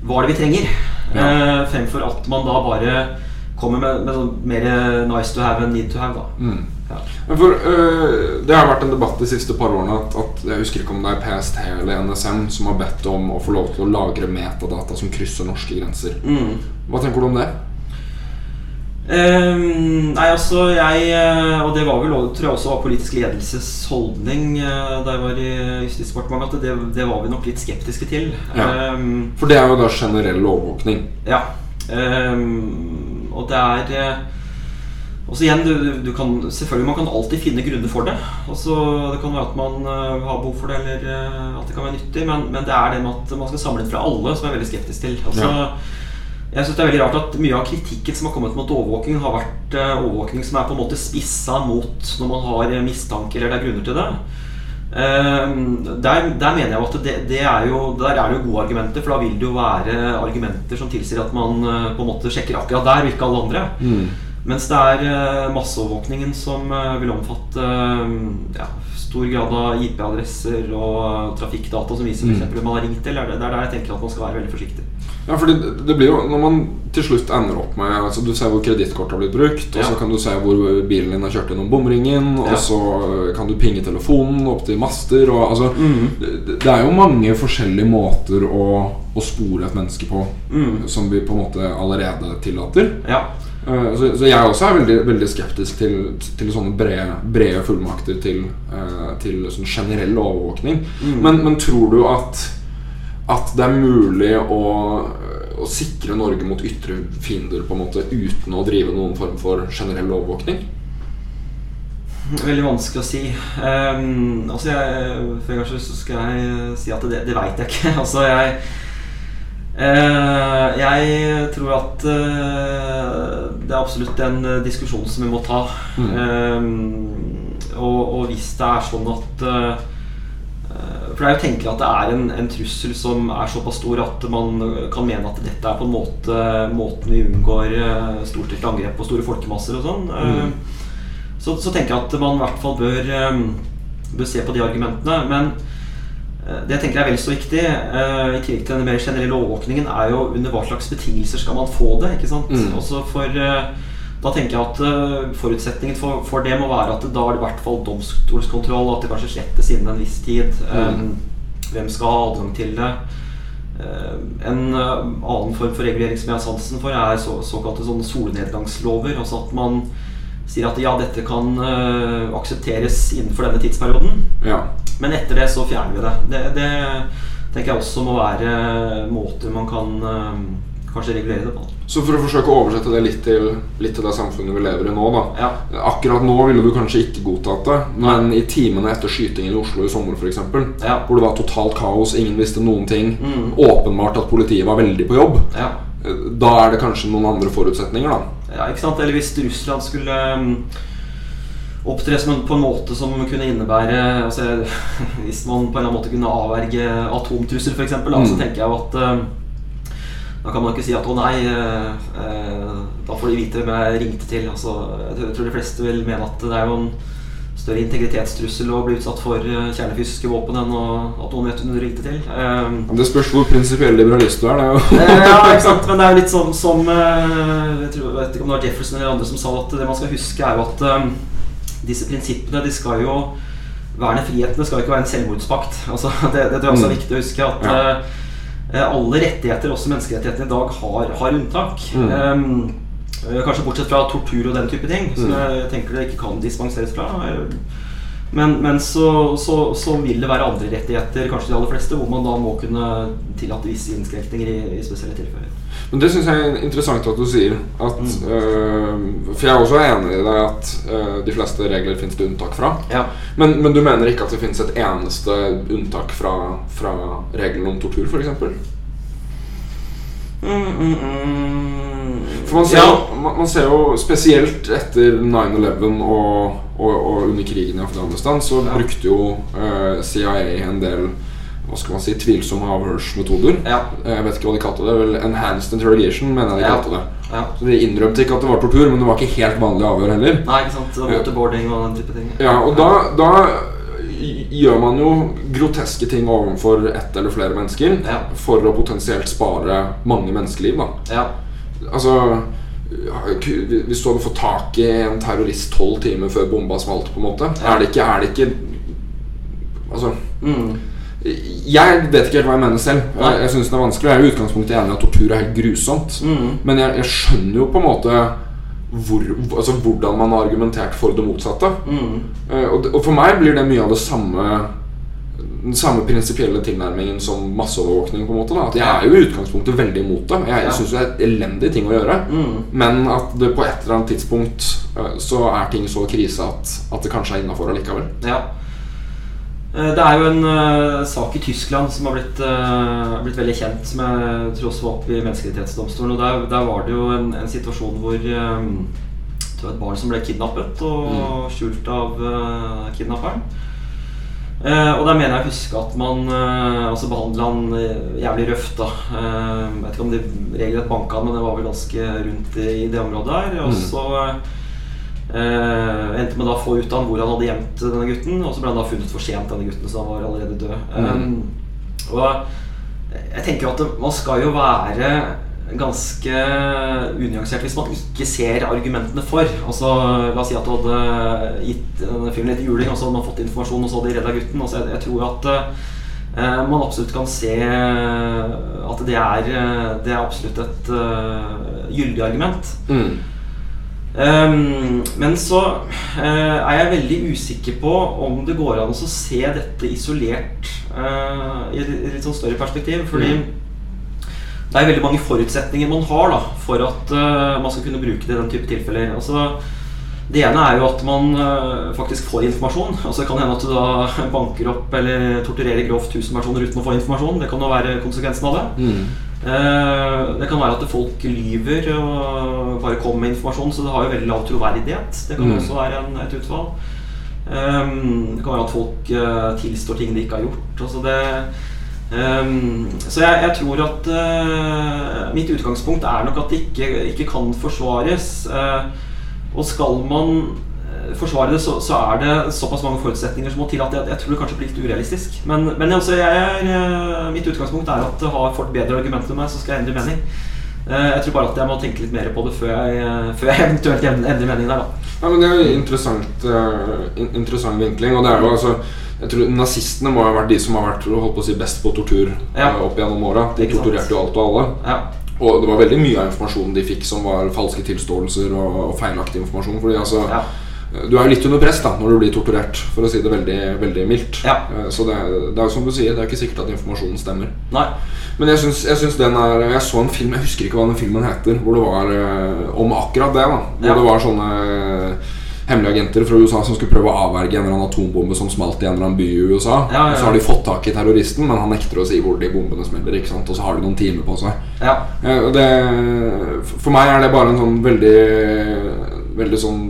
hva er det vi trenger. Ja. Eh, fremfor at man da bare kommer med, med sånn mer nice to have enn need to have. da Mm. Ja. For, øh, det har vært en debatt de siste par årene at, at Jeg husker ikke om det er PST eller NSM som har bedt om å få lov til å lagre metadata som krysser norske grenser. Mm. Hva tenker du om det? Um, nei, altså jeg eh, Og det var vel tror jeg også var politisk ledelses holdning eh, da jeg var i Justisdepartementet, at det, det var vi nok litt skeptiske til. Ja. Um, For det er jo da generell overvåkning. ja. Um, og det er eh, også igjen, du, du- kan, selvfølgelig Man kan alltid finne grunner for det. Også, det kan være at man uh, har behov for det, eller uh, at det kan være nyttig. Men, men det er det med at man skal samle inn fra alle, som jeg er veldig skeptisk til. Altså, Ja. Jeg synes det er veldig rart at Mye av kritikken som har kommet mot overvåking, har vært uh, overvåkning som er på en måte spissa mot når man har mistanke eller det er grunner til det. Ehm, der, der mener jeg at det, det er jo, der er det jo gode argumenter, for da vil det jo være argumenter som tilsier at man på en måte sjekker akkurat der, og ikke alle andre. Mm. Mens det er eh, masseovervåkningen som eh, vil omfatte eh, ja, stor grad av IP-adresser og trafikkdata som viser Mm. f.eks. hvem man har ringt til. Det er der jeg tenker at man skal være veldig forsiktig. Ja, fordi det, blir jo Når man til slutt ender opp med altså Du ser hvor kredittkortet har blitt brukt, og Ja. så kan du se hvor bilen din har kjørt gjennom bomringen, og Ja. så kan du pinge telefonen opp til master og altså Mm. det, det er jo mange forskjellige måter å, å spore et menneske på Mm. som vi på en måte allerede tillater. Ja. Eh, så, så jeg også er veldig, veldig skeptisk til, til sånne brede, brede fullmakter til, eh, til sånn generell overvåkning. Men, men tror du at, at det er mulig å, å sikre Norge mot ytre fiender på en måte uten å drive noen form for generell overvåkning? Veldig vanskelig å si. Um, altså jeg, for kanskje så skal jeg si at det, det veit jeg ikke. altså jeg Jeg tror at eh, det er absolutt en eh, diskusjon som vi må ta. Um, og, og hvis det er sånn at eh, For det er jo tenkelig at det er en, en trussel som er såpass stor at man kan mene at dette er på en måte måten vi unngår uh, storstilt angrep på store folkemasser og sånn. Eh, så, så tenker jeg at man i hvert fall bør, eh, bør se på de argumentene. Men eh, det jeg tenker er vel så viktig, eh, i tillegg til den mer generelle overvåkningen, er jo under hva slags betingelser skal man få det. ikke sant? Mm. Også for, eh, da tenker jeg at eh, forutsetningen for, for det må være at det, da er det i hvert fall domstolskontroll, at det kanskje slettes innen en viss tid. Mm. hvem skal ha adgang til det? Eh, en eh, annen form for regulering som jeg har sansen for, er så, såkalte sånne solnedgangslover. Altså at man sier at ja, dette kan uh, aksepteres innenfor denne tidsperioden. Ja. Men etter det så fjerner vi det. Det, det tenker jeg også må være måter man kan uh, kanskje regulere det på. Så for å forsøke å oversette det litt til, litt til det samfunnet vi lever i nå, da. Ja. Akkurat nå ville du kanskje ikke godtatt det, men i timene etter skytingen i Oslo i sommer, f.eks., Ja. hvor det var totalt kaos, ingen visste noen ting, Mm. åpenbart at politiet var veldig på jobb, Ja. da er det kanskje noen andre forutsetninger, da. Ja, ikke sant? Eller hvis Russland skulle um, opptre på en måte som kunne innebære altså, Hvis man på en eller annen måte kunne avverge atomtrussel, f.eks., mm. så Mm. tenker jeg jo at uh, da kan man ikke si at 'å nei, uh, uh, da får de vite hvem jeg ringte til'. Altså, jeg tror de fleste vil mene at det er jo en større integritetstrussel å bli utsatt for eh, kjernefysiske våpen enn at noen vet du ringte til. Um, Det spørs hvor prinsipiell liberalist du er. Det er jo Eh, ja, ikke sant? Men det er jo litt sånn som eh, Jeg tror, vet ikke om det var Jefferson eller andre som sa at det man skal huske, er jo at um, disse prinsippene de skal jo Verne frihetene skal jo ikke være en selvmordspakt. Altså, det, det tror jeg også er Mm. viktig å huske. At Ja. uh, alle rettigheter, også menneskerettighetene i dag, har, har unntak. Mm. Um, kanskje bortsett fra tortur og den type ting, som Mm. jeg tenker det ikke kan dispenseres fra. Eh, Men, men så, så, så vil det være andre rettigheter, kanskje de aller fleste, hvor man da må kunne tillate visse innskrenkninger i, i spesielle tilfeller. Men det syns jeg er interessant at du sier. At, Mm. øh, for jeg er også enig i deg at øh, de fleste regler finnes det unntak fra. Ja. Men, men du mener ikke at det finnes et eneste unntak fra, fra regelen om tortur, f.eks.? Mm, mm, mm. For man ser, ja. jo, man, man ser jo spesielt etter 9-11 og, og, og under krigen i Afghanistan, så Ja. brukte jo uh, CIA en del hva skal man si, tvilsomme avhørsmetoder. Ja. Jeg vet ikke hva de kalte det. vel Enhanced interrogation, mener jeg de kalte det. ja. Så De innrømte ikke at det var tortur, men det var ikke helt vanlig avhør heller. Nei, ikke sant. Waterboarding og den type ting. Ja, og da, da gjør man jo groteske ting overfor ett eller flere mennesker Ja. for å potensielt spare mange menneskeliv. da Ja. Altså Hvis du hadde fått tak i en terrorist tolv timer før bomba smalt, på en måte Er det ikke, er det ikke Altså Mm. Jeg vet ikke helt hva jeg mener selv. Nei. Jeg, jeg synes det er vanskelig Jeg er i utgangspunktet enig i at tortur er helt grusomt. Mm. Men jeg, jeg skjønner jo på en måte hvor, altså hvordan man har argumentert for det motsatte. Mm. Eh, og, og for meg blir det mye av det samme den samme prinsipielle tilnærmingen som masseovervåkning. på en måte da At Jeg er jo i utgangspunktet veldig imot det. Jeg, Ja. syns det er et elendig ting å gjøre. Mm. Men at det på et eller annet tidspunkt eh, så er ting så krise at, at det kanskje er innafor allikevel. Ja. Eh, Det er jo en uh, sak i Tyskland som har blitt, uh, blitt veldig kjent, som jeg tror også var oppe i Menneskerettighetsdomstolen. Og der, der var det jo en, en situasjon hvor um, det var et barn som ble kidnappet og skjult av uh, kidnapperen. Eh, og der mener jeg å huske at man uh, altså behandla han eh, jævlig røft. da Uh, Jeg vet ikke om de regelrett banka han, men det var vel ganske rundt i, i det området der. Og Mm. så uh, endte man da å få ut han hvor han hadde gjemt denne gutten. Og så ble han da funnet for sent, denne gutten, så han var allerede død. Mm. Eh, og jeg tenker at det, man skal jo være ganske unyansert hvis man ikke ser argumentene for. Altså, La oss si at du hadde gitt denne filmen litt juling, og så hadde man fått informasjon, og så hadde de redda gutten. Altså, jeg, jeg tror at uh, man absolutt kan se at det er, eh, det er absolutt et uh, gyldig argument. Mm. Um, men så uh, er jeg veldig usikker på om det går an å se dette isolert eh, i et litt sånn større perspektiv. Fordi det er veldig mange forutsetninger man har da, for at uh, man skal kunne bruke det i den type tilfeller. Altså, det ene er jo at man uh, faktisk får informasjon. Altså Det kan hende at du da banker opp eller torturerer grovt 1000 personer uten å få informasjon. Det kan jo være konsekvensen av det. Eh, det kan være at folk lyver og bare kommer med informasjon, så det har jo veldig lav troverdighet. Det kan Mm. også være en, et utfall. Um, det kan være at folk tilstår ting de ikke har gjort. Altså det, um, så jeg, jeg tror at uh, mitt utgangspunkt er nok at det ikke, ikke kan forsvares. Uh, og skal man eh, forsvare det, så, så er det såpass mange forutsetninger som må til at jeg, jeg tror det kanskje blir litt urealistisk. Men, men altså, jeg mitt utgangspunkt er at har folk bedre argumenter enn meg, så skal jeg endre mening. Jeg tror bare at jeg må tenke litt mer på det før jeg, før jeg eventuelt endrer mening der. da Ja, men Det er jo interessant, uh, interessant vinkling. Og det er jo altså jeg tror Nazistene må ha vært de som har vært holdt på å si, best på tortur Ja. eh, opp gjennom åra. De torturerte jo alt og alle. Ja, Og det var veldig mye av informasjonen de fikk som var falske tilståelser og, og feilaktig informasjon. Fordi altså Ja. Du er jo litt under press da når du blir torturert, for å si det veldig, veldig mildt. Ja. Eh, Så det det er jo som du sier, det er ikke sikkert at informasjonen stemmer. Nei. Men jeg syns, jeg syns den er Jeg så en film, jeg husker ikke hva den filmen heter, hvor det var eh, om akkurat det. da Hvor det var sånne hemmelige agenter fra USA som skulle prøve å avverge en eller annen atombombe som smalt i en eller annen by i USA. Ja, ja, ja. så har de fått tak i terroristen, men han nekter å si hvor de bombene smeller. Ikke sant? Og så har de noen timer på seg. Ja. Eh, det, for meg er det bare en sånn veldig Veldig sånn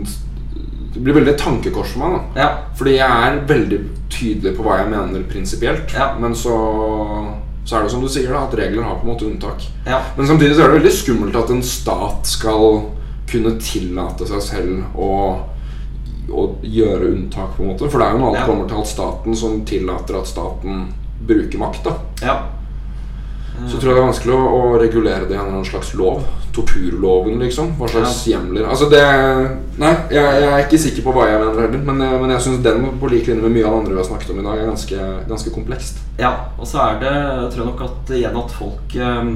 Det blir veldig et tankekors for meg. da. Fordi jeg er veldig tydelig på hva jeg mener prinsipielt. Men så, så er det som du sier, da at regler har på en måte unntak. Ja. Men samtidig så er det veldig skummelt at en stat skal kunne tillate seg selv å, å gjøre unntak, på en måte. For det er jo når alt Ja. kommer til alt staten som tillater at staten bruker makt. da ja. Så tror jeg det er vanskelig å, å regulere det i en eller annen slags lov. Torturloven, liksom. Hva slags hjemler Altså det Nei, jeg, jeg er ikke sikker på hva jeg mener heller. Men, jeg- men jeg syns den, på lik linje med mye av det andre vi har snakket om i dag, er ganske, ganske komplekst. Ja, og så er det Jeg tror nok at igjen at folk ehm,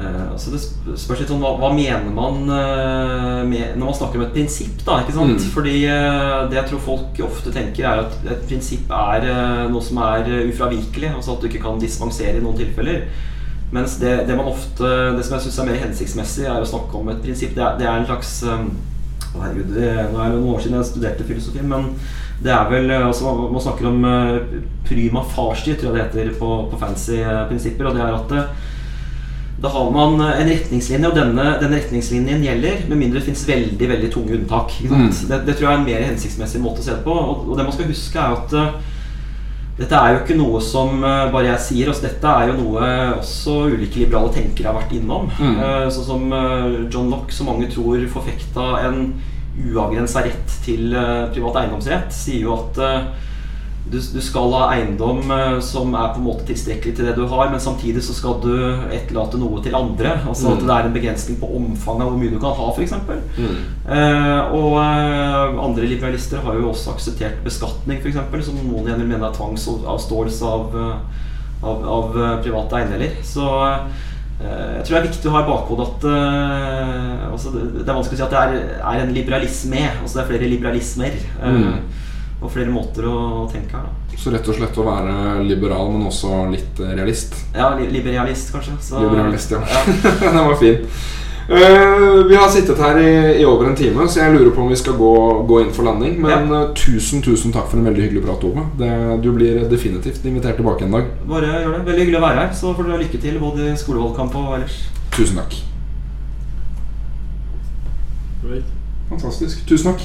eh, så Det spørs litt sånn hva, hva mener man uh, med, når man snakker om et prinsipp, da. ikke sant? Mm. Fordi uh, det jeg tror folk ofte tenker, er at et prinsipp er noe som er ufravikelig. Altså at du ikke kan dispensere i noen tilfeller. Mens det, det man ofte Det som jeg syns er mer hensiktsmessig, er å snakke om et prinsipp. Det er, det er en slags um, herregud, det, Nå er det noen år siden jeg studerte filosofi, men det er vel altså, Man snakker om prima facie, tror jeg det heter på, på fancy prinsipper. Og det er at da har man eh, en retningslinje, og denne, denne retningslinjen gjelder med mindre det finnes veldig veldig tunge unntak. Sant? Det, det tror jeg er en mer hensiktsmessig måte å se det på. Og, og det man skal huske, er at eh, dette er jo ikke noe som eh, bare jeg sier. Altså, dette er jo noe også ulike liberale tenkere har vært innom. Mm. Sånn som John Locke, som mange tror forfekta en uavgrensa rett til privat eiendomsrett, sier jo at du, du skal ha eiendom eh, som er på en måte tilstrekkelig til det du har, men samtidig så skal du etterlate noe til andre. Altså at Mm. det er en begrensning på omfanget av hvor mye du kan ha, f.eks. Mm. Eh, og eh, andre liberalister har jo også akseptert beskatning, f.eks., som noen igjen vil mene er tvangsavståelse av, eh, av, av private eiendeler. Så eh, jeg tror det er viktig å ha i bakhodet at eh, altså det, det er vanskelig å si at det er, er en liberalisme. Altså det er flere liberalismer. Mm. Og flere måter å tenke her, da. Så rett og slett å være liberal, men også litt eh, realist. Ja, li- liberalist, kanskje. Så, Liberalist, ja. Den var fin. Uh, vi har sittet her i, i over en time, så jeg lurer på om vi skal gå, gå inn for landing. Men eh, tusen tusen takk for en veldig hyggelig prat, Ove. Det, du blir definitivt invitert tilbake en dag. Bare gjør det. Veldig hyggelig å være her. Så får dere ha lykke til både i skolevalgkamp og ellers. Tusen takk. Fantastisk. Tusen takk.